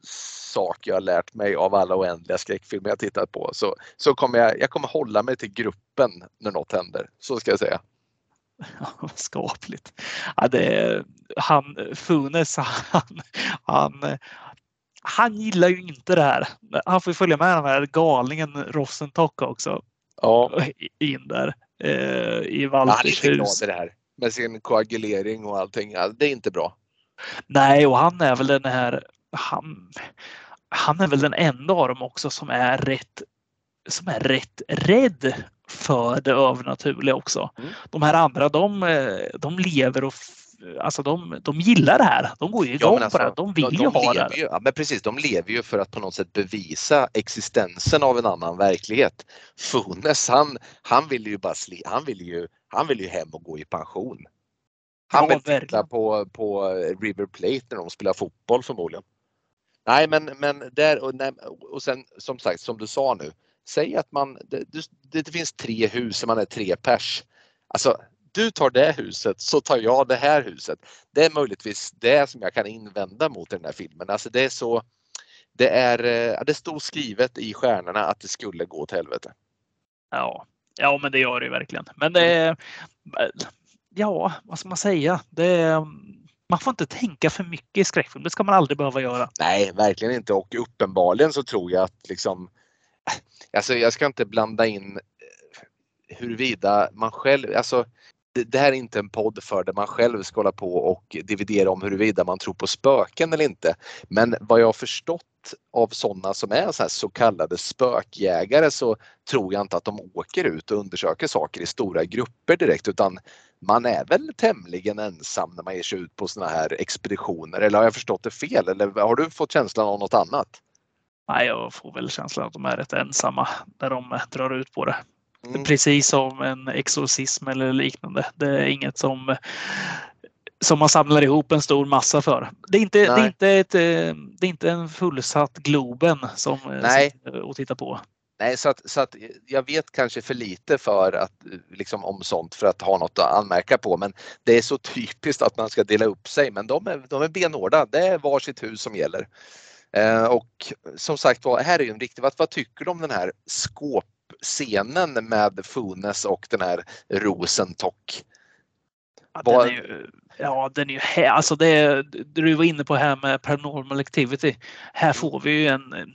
sak jag har lärt mig av alla oändliga skräckfilmer jag tittat på så, så kommer jag, jag kommer hålla mig till gruppen när något händer. Så ska jag säga. Ja, skapligt. Ja, det, han, Funes, han, han, han gillar ju inte det här. Han får följa med den här galningen Rosentock också. Ja. In där eh, i Walters hus. Han är inte glad i det här med sin koagulering och allting. Ja, det är inte bra. Nej, och han är väl den här. Han, han är väl den enda av dem också som är rätt som är rätt rädd för det övernaturliga också. Mm. De här andra de, de lever och alltså de, de gillar det här. De går ju igång ja, alltså, på det. De vill de, de ju ha det. Ju, ja, men precis, de lever ju för att på något sätt bevisa existensen av en annan verklighet. Funes han, han vill ju bara sli, han vill ju, han vill ju hem och gå i pension. Han ja, vill titta på, på River Plate när de spelar fotboll förmodligen. Nej men, men där och, nej, och sen som sagt som du sa nu. Säg att man, det, det, det finns tre hus, man är tre pers. Alltså du tar det huset så tar jag det här huset. Det är möjligtvis det som jag kan invända mot den här filmen. Alltså det är så det är, eh, det stod skrivet i stjärnorna att det skulle gå till helvete. Ja, ja men det gör det verkligen. Men det är, ja, vad ska man säga? Det mm, man får inte tänka för mycket i skräckfilm. Det ska man aldrig behöva göra. Nej, verkligen inte. Och uppenbarligen så tror jag att liksom, eh, alltså jag ska inte blanda in eh, huruvida man själv, alltså det här är inte en podd för där man själv ska hålla på och dividera om huruvida man tror på spöken eller inte. Men vad jag har förstått av sådana som är så, så, kallade spökjägare så tror jag inte att de åker ut och undersöker saker i stora grupper direkt utan man är väl tämligen ensam när man ger sig ut på sådana här expeditioner. Eller har jag förstått det fel? Eller har du fått känslan av något annat? Nej, jag får väl känslan att de är rätt ensamma när de drar ut på det. Mm. Precis som en exorcism eller liknande. Det är inget som som man samlar ihop en stor massa för. Det är inte, det är inte, ett, eh, det är inte en fullsatt Globen som eh, Nej. och tittar på. Nej, så att, så att jag vet kanske för lite för att, liksom, om sånt för att ha något att anmärka på men det är så typiskt att man ska dela upp sig men de är, de är benhårda. Det är varsitt hus som gäller. Eh, och som sagt var, här är ju en riktig, vad, vad tycker du om den här skåp scenen med Funes och den här Rosentock. Ja, den är ju, ja, den är ju alltså det du var inne på här med Paranormal Activity. Här får vi ju en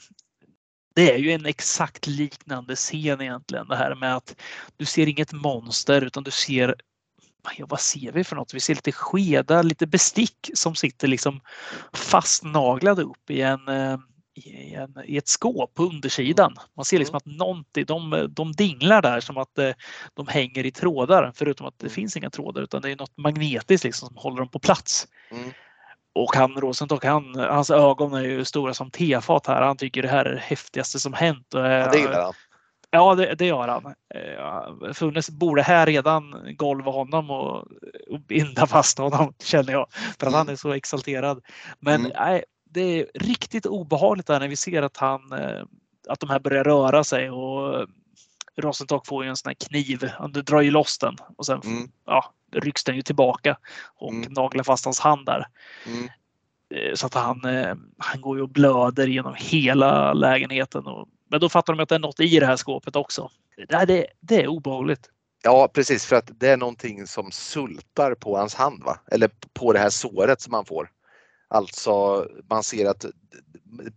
det är ju en exakt liknande scen egentligen det här med att du ser inget monster utan du ser ja, vad ser vi för något? Vi ser lite skedar, lite bestick som sitter liksom fastnaglade upp i en eh, i, en, i ett skåp på undersidan. Man ser liksom att någonting, de, de dinglar där som att eh, de hänger i trådar förutom att det mm. finns inga trådar utan det är något magnetiskt liksom som håller dem på plats. Mm. Och han Rosenstock, han, hans ögon är ju stora som tefat här. Han tycker det här är det häftigaste som hänt. Ja, det gillar han. Ja, det, det gör han. Eh, Funnes borde här redan golva honom och, och binda fast honom känner jag. För att mm. han är så exalterad. Men mm. nej, det är riktigt obehagligt där när vi ser att han eh, att de här börjar röra sig och Rosenstock får ju en sån här kniv. Han drar ju loss den och sen mm. ja, rycks den ju tillbaka och mm. naglar fast hans hand där. Mm. Eh, så att han, eh, han går ju och blöder genom hela lägenheten. Och, men då fattar de att det är något i det här skåpet också. Det, det, det är obehagligt. Ja precis för att det är någonting som sultar på hans hand va? Eller på det här såret som han får. Alltså man ser att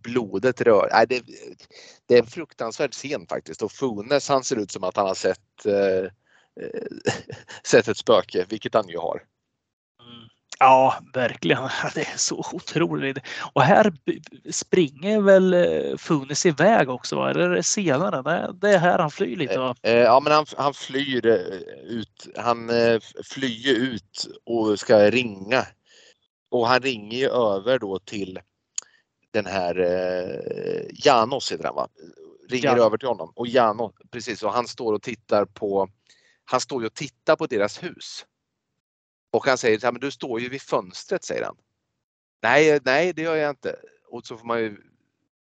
blodet rör. Nej, det, det är en fruktansvärd scen faktiskt och Funes han ser ut som att han har sett, eh, sett ett spöke, vilket han ju har. Mm. Ja, verkligen. Det är så otroligt. Och här springer väl eh, Funes iväg också? Va? Eller är det senare? Det är här han flyr lite? Va? Eh, ja, men han, han flyr ut. Han flyr ut och ska ringa och han ringer ju över då till den här eh, Janos heter han va? Ringer ja. över till honom och Janos, precis, och han står och tittar på han står ju och tittar på deras hus. Och han säger men du står ju vid fönstret säger han. Nej, nej det gör jag inte. Och så får man ju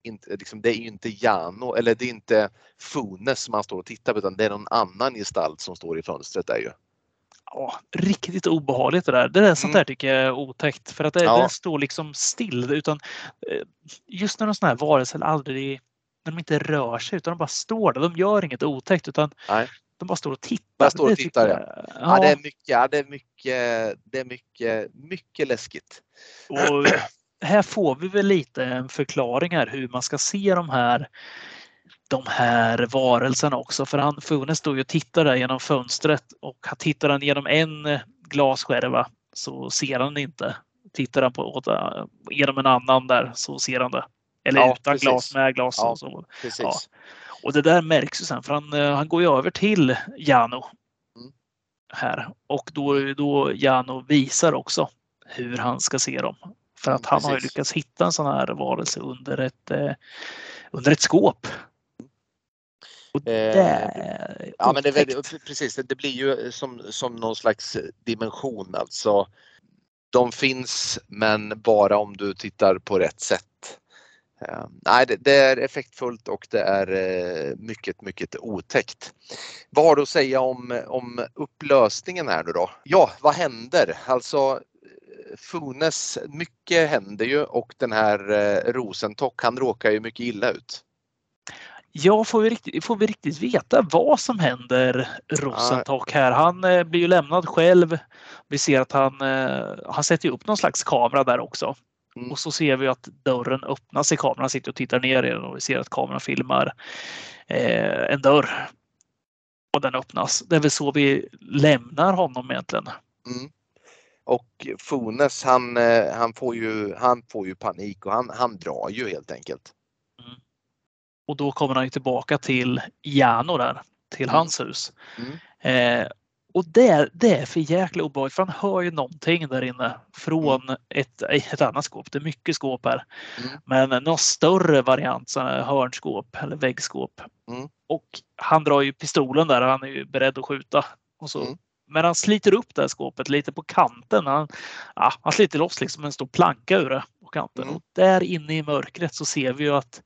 inte, liksom, det är ju inte Jano eller det är inte Funes som han står och tittar på utan det är någon annan gestalt som står i fönstret där ju ja, riktigt obehagligt det där. Det där, sånt där mm. tycker jag är otäckt för att det, ja. det står liksom still utan eh, just när de sådana här varelser aldrig när de inte rör sig utan de bara står där. De gör inget otäckt utan Nej. De bara står och tittar. Bara står och tittar ja. ja. ja. det är mycket, det är mycket, det är mycket, mycket läskigt. Och här får vi väl lite en förklaring här hur man ska se de här de här varelserna också. För han, Funes står ju och tittar där genom fönstret och tittar han genom en glasskärva så ser han det inte. Tittar han på, genom en annan där så ser han det. Eller ja, utan precis. glas, med glas. Ja, så. Ja. Och det där märks ju sen för han, han går ju över till Jano. Mm. Här och då, då Jano visar också hur han ska se dem. För att han Precis. har ju lyckats hitta en sån här varelse under ett, eh, under ett skåp. Och det eh, ja, men det, är, precis, det blir ju som, som någon slags dimension alltså. De finns men bara om du tittar på rätt sätt. Uh, nej, det, är effektfullt och det är uh, mycket, mycket otäckt. Vad har du att säga om, om upplösningen här nu då? Ja, vad händer? Alltså Funes, mycket händer ju och den här eh, Rosentock, han råkar ju mycket illa ut. Ja, får vi, riktigt, får vi riktigt veta vad som händer Rosentock här? Han eh, blir ju lämnad själv. Vi ser att han, eh, han sätter upp någon slags kamera där också. Mm. Och så ser vi att dörren öppnas i kameran. Han sitter och tittar ner i den och vi ser att kameran filmar eh, en dörr. Och den öppnas. Det är väl så vi lämnar honom egentligen. Mm. Och Funes han, eh, han, får ju, han får ju panik och han, han drar ju helt enkelt. Mm. Och då kommer han ju tillbaka till Jano där, till mm. hans hus. Mm. Eh, och det, det är för jäkla obehagligt för han hör ju någonting där inne från mm. ett, ett annat skåp. Det är mycket skåp här. Mm. Men någon större variant, hörnskåp eller väggskåp. Mm. Och han drar ju pistolen där, han är ju beredd att skjuta. Och så mm. Men han sliter upp det här skåpet lite på kanten. Han, ja, han sliter loss liksom en stor planka ur det på kanten. Mm. Och där inne i mörkret så ser vi ju att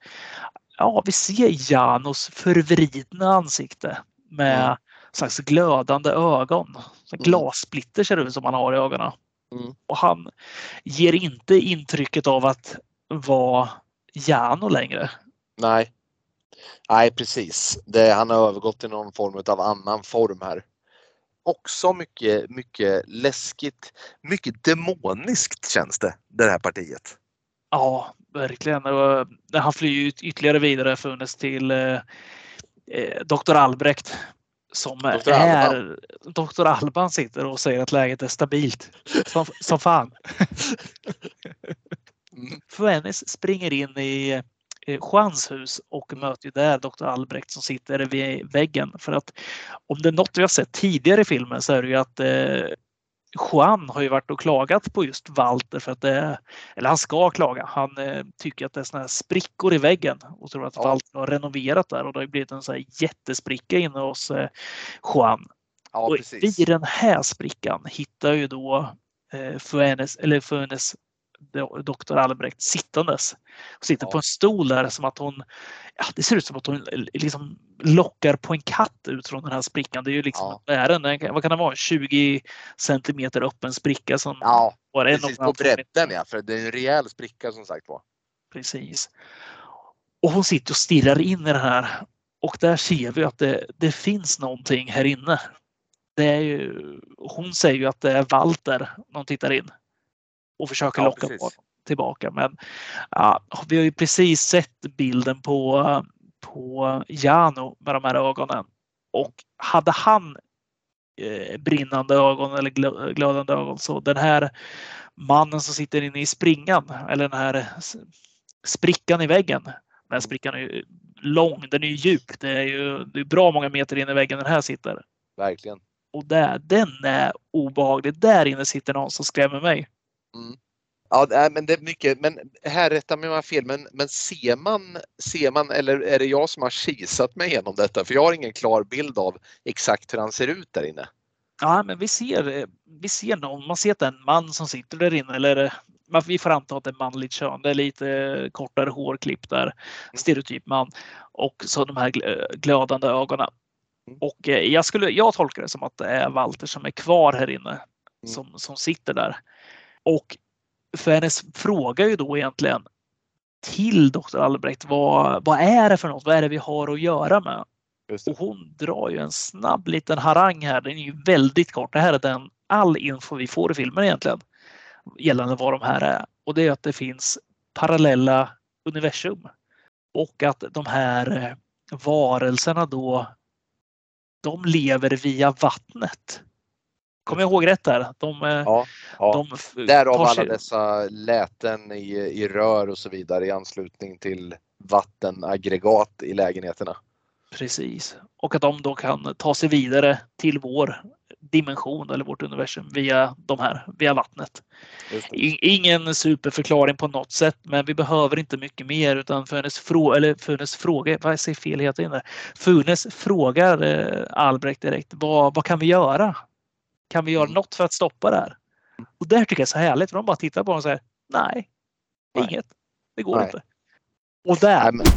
ja, vi ser Janos förvridna ansikte med mm. Slags glödande ögon. Mm. Glassplitter ser det ut som han har i ögonen. Mm. Och han ger inte intrycket av att vara Jano längre. Nej, Nej precis. Det, han har övergått till någon form av annan form här också mycket, mycket läskigt. Mycket demoniskt känns det, det här partiet. Ja, verkligen. Han flyr ytterligare vidare funnits till eh, eh Dr. Albrecht som Dr. är Alban. Dr. Alban sitter och säger att läget är stabilt. Som, som fan. mm. Fuenes springer in i Juans hus och möter ju där Dr. Albrecht som sitter vid väggen. För att om det är något vi har sett tidigare i filmen så är det ju att eh, Juan har ju varit och klagat på just Walter för att det, eller han ska klaga. Han eh, tycker att det är såna här sprickor i väggen och tror att ja. Walter har renoverat där och det har blivit en sån här jättespricka inne hos eh, Juan. Ja, och vid den här sprickan hittar ju då eh, Fuenes, eller Fuenes doktor Albrecht sittandes. Och sitter ja. på en stol där som att hon, ja, det ser ut som att hon liksom lockar på en katt ut från den här sprickan. Det är ju liksom, ja. är den, vad kan det vara, 20 centimeter öppen spricka som ja, var en precis på bredden ja, för det är en rejäl spricka som sagt var. Precis. Och hon sitter och stirrar in i den här och där ser vi att det, det finns någonting här inne. Det är ju, hon säger ju att det är Walter när hon tittar in och försöker ja, locka på tillbaka. Men ja, vi har ju precis sett bilden på, på Jano med de här ögonen. Och hade han eh, brinnande ögon eller glödande ögon så den här mannen som sitter inne i springan eller den här sprickan i väggen. Den här sprickan är ju lång, den är ju djup. Det är ju det är bra många meter in i väggen den här sitter. Verkligen. Och där, den är obehaglig. Där inne sitter någon som skrämmer mig. Mm. Ja, men det är mycket, men här rättar mig om jag har fel, men, men ser, man, ser man eller är det jag som har kisat mig igenom detta? För jag har ingen klar bild av exakt hur han ser ut där inne. Ja, men vi ser, vi ser någon, man ser att det är en man som sitter där inne eller vi får anta att det är manligt kön. Det är lite kortare hårklipp där, mm. stereotyp man och så de här glödande ögonen. Mm. Och eh, jag, skulle, jag tolkar det som att det är Walter som är kvar här inne som, som sitter där. Och för hennes fråga ju då egentligen till Dr. Albrecht vad, vad är det för något? Vad är det vi har att göra med? Och hon drar ju en snabb liten harang här. Den är ju väldigt kort. Det här är den all info vi får i filmen egentligen gällande vad de här är. Och det är att det finns parallella universum och att de här varelserna då de lever via vattnet. Kommer jag ihåg rätt där? De, eh, ja, ja. De Därav alla sig... dessa läten i, i rör och så vidare i anslutning till vattenaggregat i lägenheterna. Precis. Och att de då kan ta sig vidare till vår dimension eller vårt universum via de här, via vattnet. Ingen superförklaring på något sätt, men vi behöver inte mycket mer utan Funes, frå eller Funes fråga, vad säger fel heter det? Funes frågar eh, Albrecht direkt, vad, vad kan vi göra? Kan vi göra mm. något för att stoppa det här? Och det tycker jag är så härligt, för de bara tittar på honom och säger nej, nej. inget, det går nej. inte. Och där nej,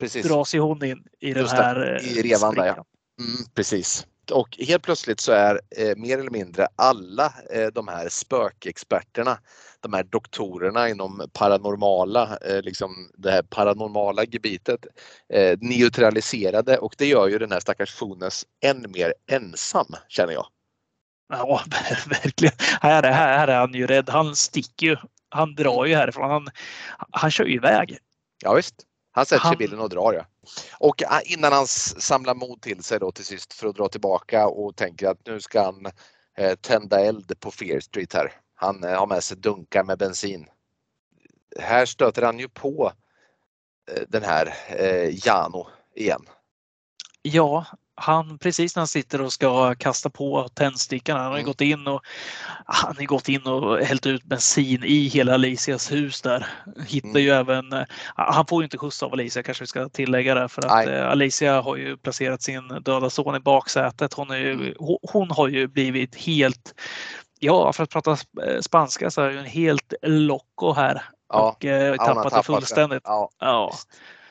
precis. dras ju hon in i den här det, i revan där, ja. Mm, precis och helt plötsligt så är eh, mer eller mindre alla eh, de här spökexperterna, de här doktorerna inom paranormala, eh, liksom det här paranormala gebitet eh, neutraliserade och det gör ju den här stackars Funes än mer ensam känner jag. Ja, verkligen. Här är, här är han ju rädd. Han sticker ju. Han drar ju härifrån. Han, han kör ju iväg. Ja, visst. Han sätter sig i bilen och drar ja. Och ah, innan han samlar mod till sig då till sist för att dra tillbaka och tänker att nu ska han eh, tända eld på Fear Street här. Han eh, har med sig dunkar med bensin. Här stöter han ju på eh, den här eh, Jano igen. Ja, han precis när han sitter och ska kasta på tändstickan, han har mm. gått in och han har gått in och hällt ut bensin i hela Alicias hus där. Hittar mm. ju även, han får ju inte skjuts av Alicia kanske vi ska tillägga det för att Nej. Eh, Alicia har ju placerat sin döda son i baksätet. Hon, är ju, mm. hon har ju blivit helt Ja, för att prata eh, spanska så är hon helt loco här. Ja, och eh, tappat det fullständigt. Ja. ja.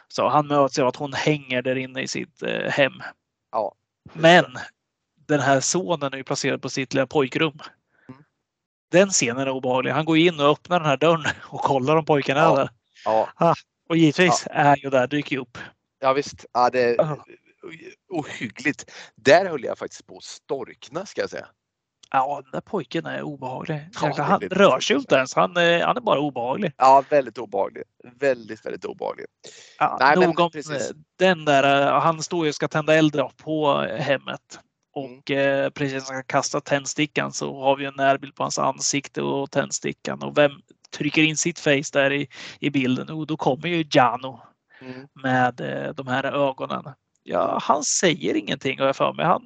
Så han möts av att hon hänger där inne i sitt eh, hem. Ja. Men den här sonen är ju placerad på sitt lilla pojkrum. Mm. Den scenen är obehaglig. Han går in och öppnar den här dörren och kollar om pojken är där. Ja. Ah, och givetvis ja. är ju där, dyker upp. Ja visst, ja, det är uh. ohyggligt. Där höll jag faktiskt på att storkna ska jag säga. Ja, den där pojken är obehaglig. Ja, han rör sig inte ens. Han, är, han är bara obehaglig. Ja, väldigt obehaglig. Väldigt, väldigt obehaglig. Ja, Nej, nog om den där. Han står ju och ska tända eld på hemmet. Och mm. eh, precis när han ska kasta tändstickan så har vi en närbild på hans ansikte och tändstickan. Och vem trycker in sitt face där i, i bilden? Och då kommer ju Jano mm. med eh, de här ögonen. Ja, han säger ingenting har jag för mig. Han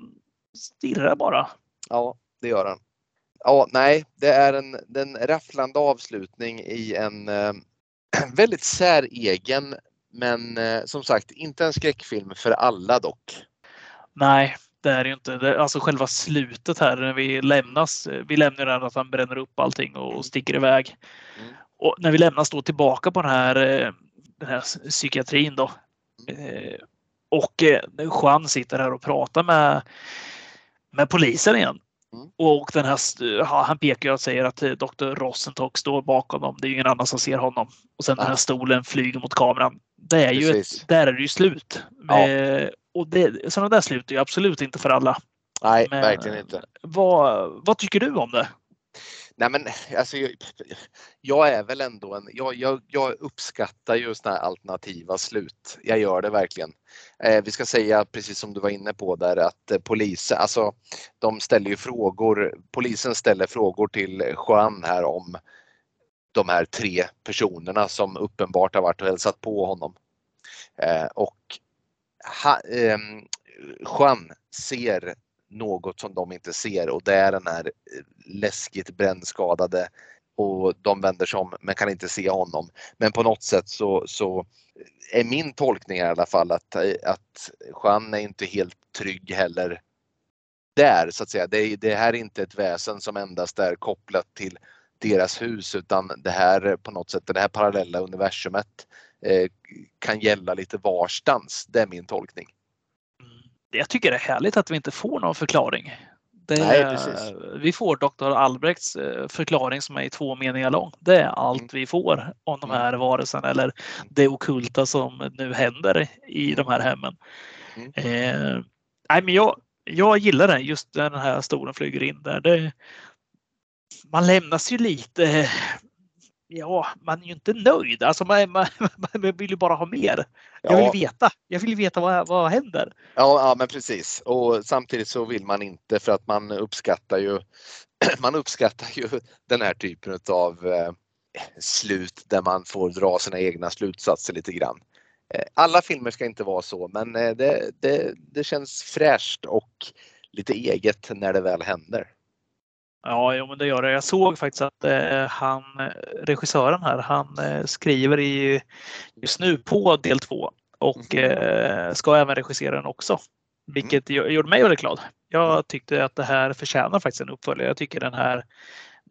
stirrar bara. Ja, det gör han. Ja, nej, det är en, en rafflande avslutning i en eh, väldigt säregen men eh, som sagt inte en skräckfilm för alla dock. Nej, det är ju inte. Det, alltså själva slutet här när vi lämnas. Vi lämnar den att han bränner upp allting och sticker iväg. Mm. Och när vi lämnas då tillbaka på den här, eh, den här psykiatrin då. Mm. Eh, och eh, Juan sitter här och pratar med, med polisen igen. Mm. Och den här, han pekar och säger att eh, Dr. Rosentok står bakom dem. Det är ingen annan som ser honom. Och sen ja. den här stolen flyger mot kameran. Det är ju ett, där är det ju slut. Ja. Eh, och det, sådana där slut är ju absolut inte för alla. Nej, Men, verkligen inte. Vad, vad tycker du om det? Nej men alltså, jag, jag är väl ändå en, jag, jag, jag uppskattar ju sådana här alternativa slut. Jag gör det verkligen. Eh, vi ska säga precis som du var inne på där att eh, polisen, alltså de ställer ju frågor, polisen ställer frågor till Juan här om de här tre personerna som uppenbart har varit och hälsat på honom. Eh, och ha, eh, Juan ser något som de inte ser och det är den här eh, läskigt brännskadade och de vänder sig om men kan inte se honom. Men på något sätt så, så eh, är min tolkning i alla fall att, eh, att Jean är inte helt trygg heller där så att säga. Det, det här är inte ett väsen som endast är kopplat till deras hus utan det här på något sätt, det här parallella universumet eh, kan gälla lite varstans. Det är min tolkning jag tycker det är härligt att vi inte får någon förklaring. Det, Nej, vi får Dr. Albrechts eh, förklaring som är två meningar lång. Det är allt mm. vi får om de här mm. varelserna eller det okulta som nu händer i de här hemmen. Mm. Eh, nej, men jag, jag gillar det just när den här stolen flyger in där. Det, man lämnas ju lite ja, man är ju inte nöjd. Alltså man, man, man vill ju bara ha mer. Jag vill veta. Jag vill veta vad, vad händer. Ja, ja, men precis. Och samtidigt så vill man inte för att man uppskattar ju man uppskattar ju den här typen av eh, slut där man får dra sina egna slutsatser lite grann. Eh, alla filmer ska inte vara så, men eh, det, det, det känns fräscht och lite eget när det väl händer. Ja, jo, men det gör det. Jag såg faktiskt att eh, han, regissören här, han eh, skriver i, just nu på del två och mm. eh, ska även regissera den också. Mm. Vilket mm. gjorde mig väldigt glad. Jag tyckte att det här förtjänar faktiskt en uppföljare. Jag tycker den här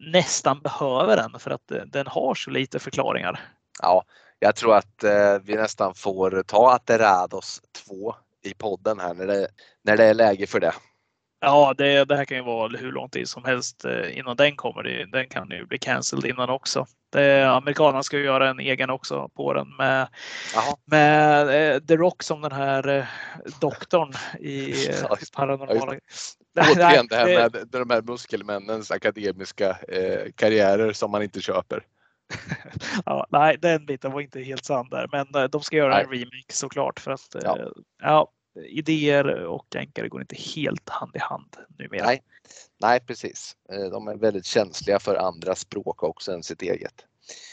nästan behöver den för att eh, den har så lite förklaringar. Ja, jag tror att eh, vi nästan får ta Aterados 2 i podden här när det, när det är läge för det. Ja, det, det här kan ju vara hur lång tid som helst eh, innan den kommer. Den kan ju bli cancelled innan också. Det, amerikanerna ska ju göra en egen också på den med, med eh, The Rock som den här eh, doktorn i paranormala. Återigen det här med de här muskelmännens akademiska eh, karriärer som man inte köper. ja, nej, den biten var inte helt sann där, men de ska göra nej. en remake såklart för att ja. ja idéer och ankare går inte helt hand i hand numera. Nej, nej precis. Eh, de är väldigt känsliga för andra språk också än sitt eget.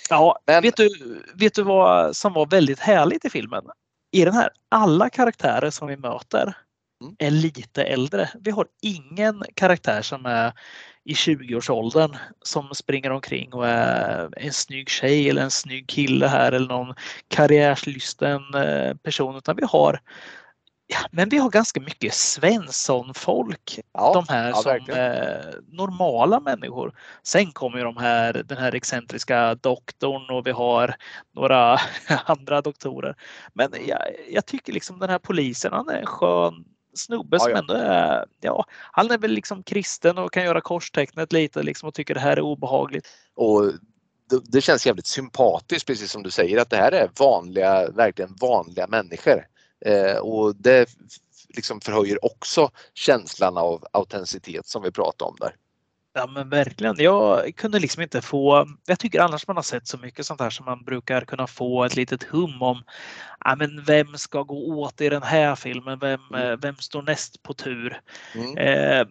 Ja, Men... vet, du, vet du vad som var väldigt härligt i filmen? I den här, alla karaktärer som vi möter mm. är lite äldre. Vi har ingen karaktär som är i 20-årsåldern som springer omkring och är en snygg tjej eller en snygg kille här eller någon karriärslysten eh, person utan vi har men vi har ganska mycket Svensson-folk. Ja, de här ja, som eh, normala människor. Sen kommer ju de här, den här excentriska doktorn och vi har några andra doktorer. Men jag, jag tycker liksom den här polisen, han är en skön snubbe som ja, ja. ändå är, ja, han är väl liksom kristen och kan göra korstecknet lite liksom och tycker det här är obehagligt. Och det, det känns jävligt sympatiskt precis som du säger att det här är vanliga, verkligen vanliga människor. Eh, och det liksom förhöjer också känslan av autenticitet som vi pratade om där. Ja men verkligen. Jag kunde liksom inte få, jag tycker annars man har sett så mycket sånt här som man brukar kunna få ett litet hum om. Ja, men vem ska gå åt i den här filmen? Vem, mm. Eh, vem står näst på tur? Mm. Eh,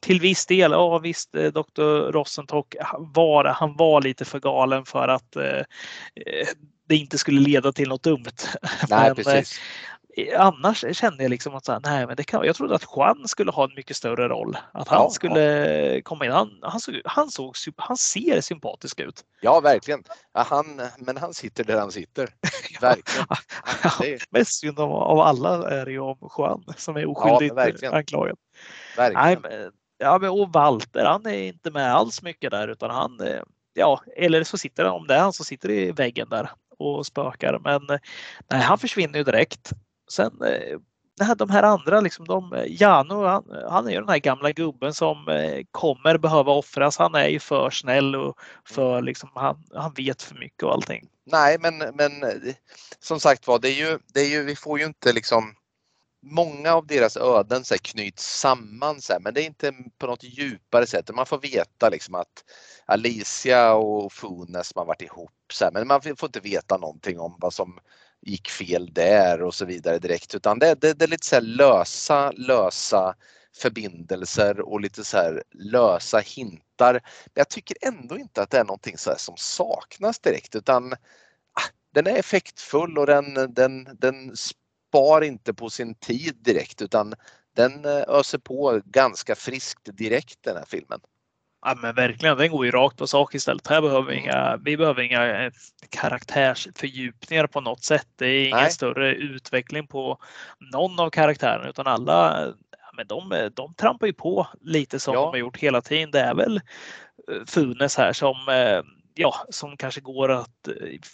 till viss del, ja visst, eh, Dr. Rosentock var, han var lite för galen för att eh, det inte skulle leda till något dumt. Nej, men, precis. Annars kände jag liksom att så här, nej, men det kan, jag trodde att Juan skulle ha en mycket större roll. Att han ja, skulle ja. komma in. Han, han, såg, han, såg, han ser sympatisk ut. Ja, verkligen. Han, men han sitter där han sitter. Verkligen. ja, mest synd av, av alla är det ju om Juan som är oskyldigt ja, anklagad. Verkligen. Nej, men, ja, men, och Walter, han är inte med alls mycket där utan han eh, Ja, eller så sitter han, om det är han som sitter i väggen där och spökar. Men eh, nej, han försvinner ju direkt. Sen eh, de här andra, liksom de, Jano, han, han, är ju den här gamla gubben som eh, kommer behöva offras. Han är ju för snäll och för liksom, han, han vet för mycket och allting. Nej, men, men som sagt var, det är ju, det är ju, vi får ju inte liksom Många av deras öden så här, knyts samman så här, men det är inte på något djupare sätt. Man får veta liksom att Alicia och Funes har varit ihop så här, men man får inte veta någonting om vad som gick fel där och så vidare direkt utan det, det, det är lite så lösa, lösa förbindelser och lite så här lösa hintar. Men jag tycker ändå inte att det är någonting så som saknas direkt utan ah, den är effektfull och den, den, den spar inte på sin tid direkt utan den eh, öser på ganska friskt direkt den här filmen. Ja men verkligen, den går ju rakt på sak istället. Här behöver vi inga, vi behöver inga eh, karaktärsfördjupningar på något sätt. Det är ingen Nej. större utveckling på någon av karaktärerna utan alla men de, de trampar ju på lite som ja. de har gjort hela tiden. Det är väl eh, Funes här som ja, som kanske går att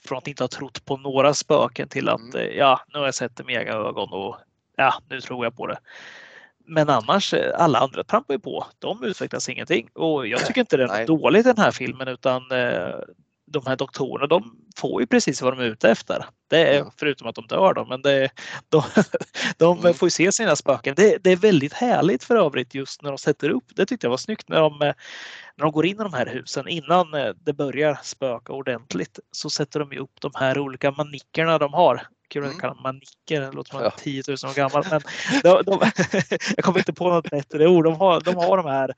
från att inte ha trott på några spöken till att mm. ja, nu har jag sett det med egna ögon och ja, nu tror jag på det. Men annars, eh, alla andra trampar ju på. De utvecklas ingenting och jag tycker inte det är i den här filmen utan eh, de här doktorerna, de får ju precis vad de är ute efter. Det är, mm. Förutom att de dör då, men det, de, de mm. får ju se sina spöken. Det, det, är väldigt härligt för övrigt just när de sätter upp. Det tyckte jag var snyggt när de, när de går in i de här husen innan det börjar spöka ordentligt så sätter de upp de här olika manickerna de har kul att mm. kalla manicker. Det låter som ja. 10 000 år gammal. Men de, de, jag kommer inte på något bättre ord. De har, de har de här.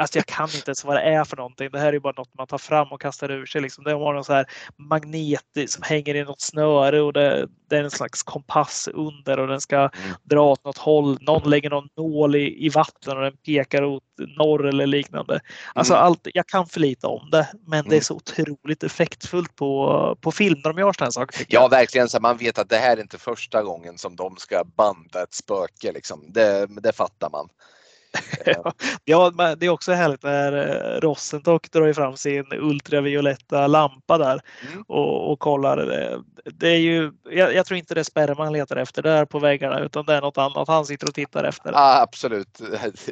Alltså jag kan inte ens vad det är för någonting. Det här är bara något man tar fram och kastar ur sig. Liksom. De har någon så här magnet som hänger i något snöre och det, det är en slags kompass under och den ska mm. dra åt något håll. Någon lägger någon nål i, i vatten och den pekar åt norr eller liknande. Alltså mm. allt, jag kan för lite om det, men mm. det är mm. så otroligt effektfullt på, på film när de gör sådana saker. Ja, verkligen. Så man vet att det här är inte första gången som de ska banda ett spöke. Liksom. Det, det fattar man. ja, det är också härligt när eh, Rosentock drar fram sin ultravioletta lampa där mm. och, och kollar. Det är ju, jag, jag, tror inte det är spärren han letar efter där på väggarna utan det är något annat han sitter och tittar efter. Ja, absolut,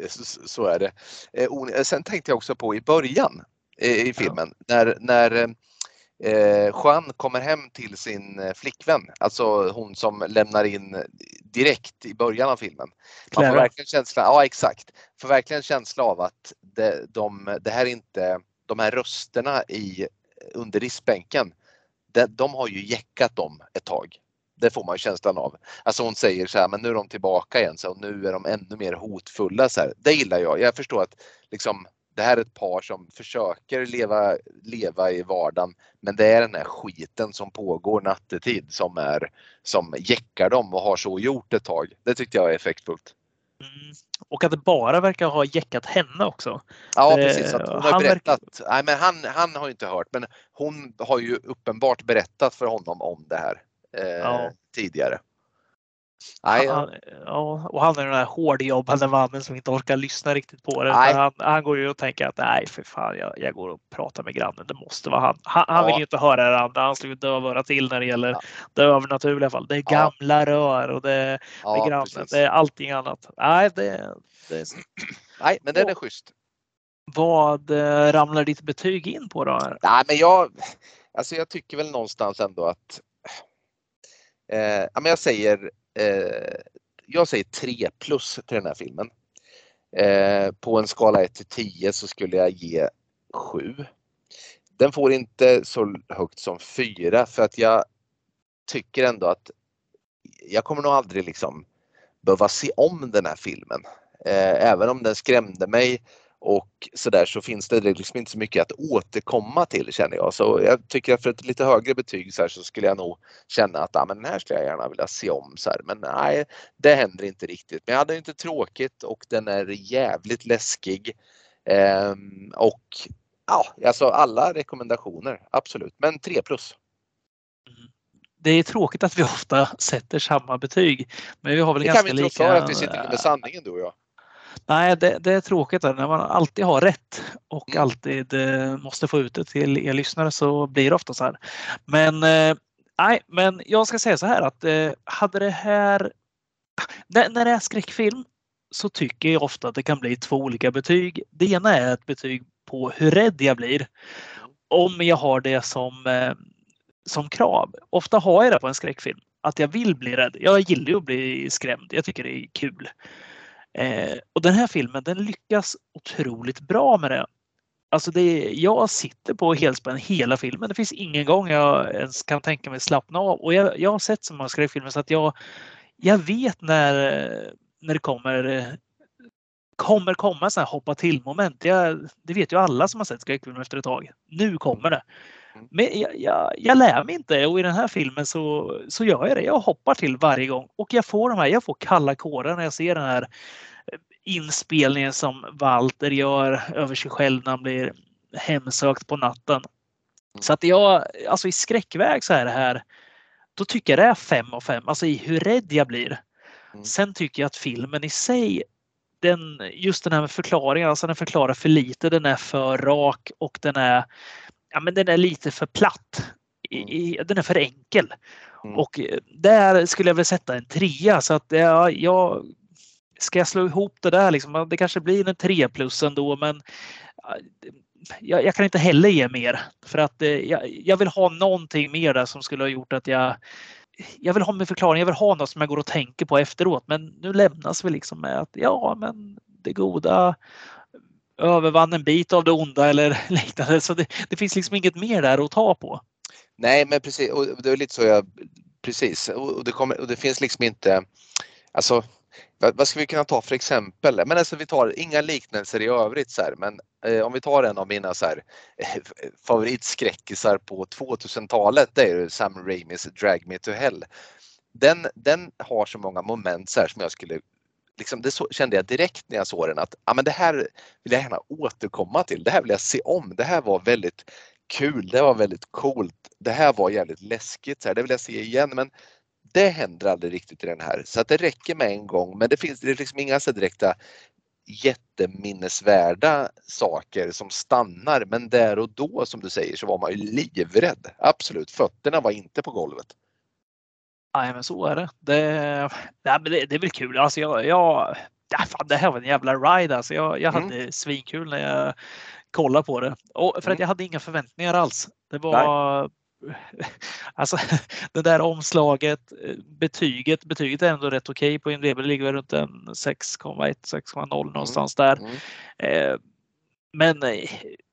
så är det. Eh, sen tänkte jag också på i början eh, i filmen ja. när, när eh, Juan kommer hem till sin eh, flickvän, alltså hon som lämnar in direkt i början av filmen. Man får verkligen känsla, ja exakt, får verkligen känsla av att det, de, det här inte, de här rösterna i, under diskbänken, de, de har ju jäckat dem ett tag. Det får man ju känslan av. Alltså hon säger så här, men nu är de tillbaka igen så nu är de ännu mer hotfulla. Så här. Det gillar jag. Jag förstår att liksom, det här är ett par som försöker leva, leva i vardagen men det är den här skiten som pågår nattetid som, är, som jäckar dem och har så gjort ett tag. Det tyckte jag är effektfullt. Mm. Och att det bara verkar ha jäckat henne också. Ja precis, att hon har berättat. Verkar... Nej, men han, han har inte hört men hon har ju uppenbart berättat för honom om det här eh, ja. tidigare. Nej, han, ja, och han är den där hårdjobbande mannen som inte orkar lyssna riktigt på det. Han, han, går ju och tänker att nej för fan jag, jag går och pratar med grannen. Det måste vara han. Han, han vill ju inte höra det andra. Han slår dövöra till när det gäller ja. det övernaturliga fall. Det är gamla ja. rör och det är ja, grannen. Precis. Det är allting annat. Nej, det, det är... nej men den är schysst. Vad eh, ramlar ditt betyg in på då? Nej, men jag, alltså jag tycker väl någonstans ändå att eh, jag säger eh, jag säger 3 plus till den här filmen. Eh, på en skala 1 till 10 så skulle jag ge 7. Den får inte så högt som 4 för att jag tycker ändå att jag kommer nog aldrig liksom behöva se om den här filmen. Eh, även om den skrämde mig och så där så finns det liksom inte så mycket att återkomma till känner jag. Så jag tycker att för ett lite högre betyg så, här, så skulle jag nog känna att ah, men den här skulle jag gärna vilja se om. Så här. Men nej, det händer inte riktigt. Men jag hade inte tråkigt och den är jävligt läskig. Ehm, och ja, alltså alla rekommendationer, absolut. Men 3 plus. Mm. Det är tråkigt att vi ofta sätter samma betyg. Men vi har väl det ganska kan vi inte lika... att vi sitter med sanningen du och jag. Nej, det, det, är tråkigt när man alltid har rätt och mm. alltid eh, måste få ut det till er lyssnare så blir det ofta så här. Men eh, nej, men jag ska säga så här att eh, hade det här när, när det är skräckfilm så tycker jag ofta att det kan bli två olika betyg. Det ena är ett betyg på hur rädd jag blir. Om jag har det som, som krav. Ofta har jag det på en skräckfilm. Att jag vill bli rädd. Jag gillar ju att bli skrämd. Jag tycker det är kul. Eh, och den här filmen den lyckas otroligt bra med det. Alltså det, jag sitter på helspänn hela filmen. Det finns ingen gång jag ens kan tänka mig slappna av. Och jag, jag har sett så många skräckfilmer så att jag, jag vet när, när det kommer kommer komma så här hoppa till moment. Jag, det vet ju alla som har sett skräckfilmer efter ett tag. Nu kommer det. Mm. Men jag, jag, jag, lär mig inte och i den här filmen så, så gör jag det. Jag hoppar till varje gång och jag får de här, jag får kalla kårar när jag ser den här eh, inspelningen som Walter gör över sig själv när han blir hemsökt på natten. Mm. Så att jag, alltså i skräckväg så är det här, då tycker jag det är fem av fem, alltså i hur rädd jag blir. Mm. Sen tycker jag att filmen i sig, den, just den här med förklaringen, alltså den förklarar för lite, den är för rak och den är ja, men den är lite för platt. I, mm. den är för enkel. Mm. Och eh, där skulle jag väl sätta en trea så att ja, jag ska jag slå ihop det där liksom, det kanske blir en tre plus ändå men jag, jag, kan inte heller ge mer för att eh, jag, jag, vill ha någonting mer där som skulle ha gjort att jag jag vill ha min förklaring, jag vill ha något som jag går och tänker på efteråt. Men nu lämnas vi liksom med att ja, men det goda övervann en bit av det onda eller liknande. Så det, det finns liksom inget mer där att ta på. Nej, men precis. Och det är lite så jag precis. Och det, kommer, och det finns liksom inte, alltså vad, vad ska vi kunna ta för exempel? Men alltså vi tar inga liknelser i övrigt så här, men eh, om vi tar en av mina så här, eh, favoritskräckisar på 2000-talet, det är Sam Raimis Drag Me To Hell. Den, den har så många moment så här, som jag skulle Liksom det så, kände jag direkt när jag såg den att ja, men det här vill jag gärna återkomma till. Det här vill jag se om. Det här var väldigt kul. Det var väldigt coolt. Det här var jävligt läskigt. Så här, det vill jag se igen. Men det händer aldrig riktigt i den här. Så att det räcker med en gång. Men det finns det är liksom inga så direkta jätteminnesvärda saker som stannar. Men där och då som du säger så var man ju livrädd. Absolut, fötterna var inte på golvet. Nej, men så är det. Det, nej, men det, det är väl kul. Alltså jag, jag, ja, fan, det här var en jävla ride. Alltså jag, jag hade mm. svinkul när jag kollade på det. Och för att mm. jag hade inga förväntningar alls. Det var nej. Alltså det där omslaget, betyget, betyget är ändå rätt okej okay på IMDB. Det ligger runt en 6,1, 6,0 någonstans mm. där. Eh, men eh,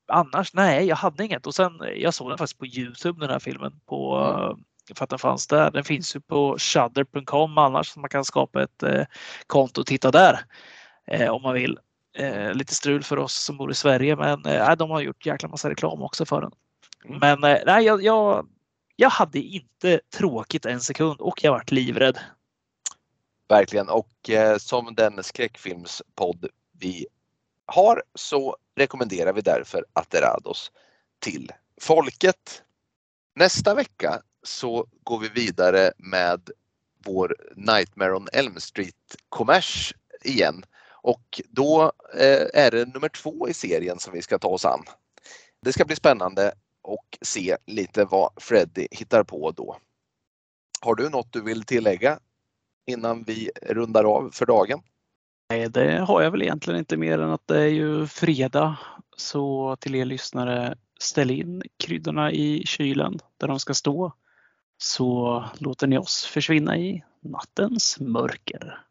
annars, nej, jag hade inget. Och sen, jag såg den faktiskt på Youtube den här filmen på mm för att den fanns där. Den finns ju på shudder.com annars så man kan skapa ett eh, konto och titta där eh, om man vill. Eh, lite strul för oss som bor i Sverige men eh, de har gjort jäkla massa reklam också för den. Mm. Men eh, nej, jag, jag, jag hade inte tråkigt en sekund och jag vart livrädd. Verkligen och eh, som den skräckfilmspodd vi har så rekommenderar vi därför Aterados till folket. Nästa vecka så går vi vidare med vår Nightmare on Elm Street kommers igen. Och då eh, är det nummer två i serien som vi ska ta oss an. Det ska bli spännande och se lite vad Freddy hittar på då. Har du något du vill tillägga innan vi rundar av för dagen? Nej, det har jag väl egentligen inte mer än att det är ju fredag. Så till er lyssnare, ställ in kryddorna i kylen där de ska stå så låter ni oss försvinna i nattens mörker.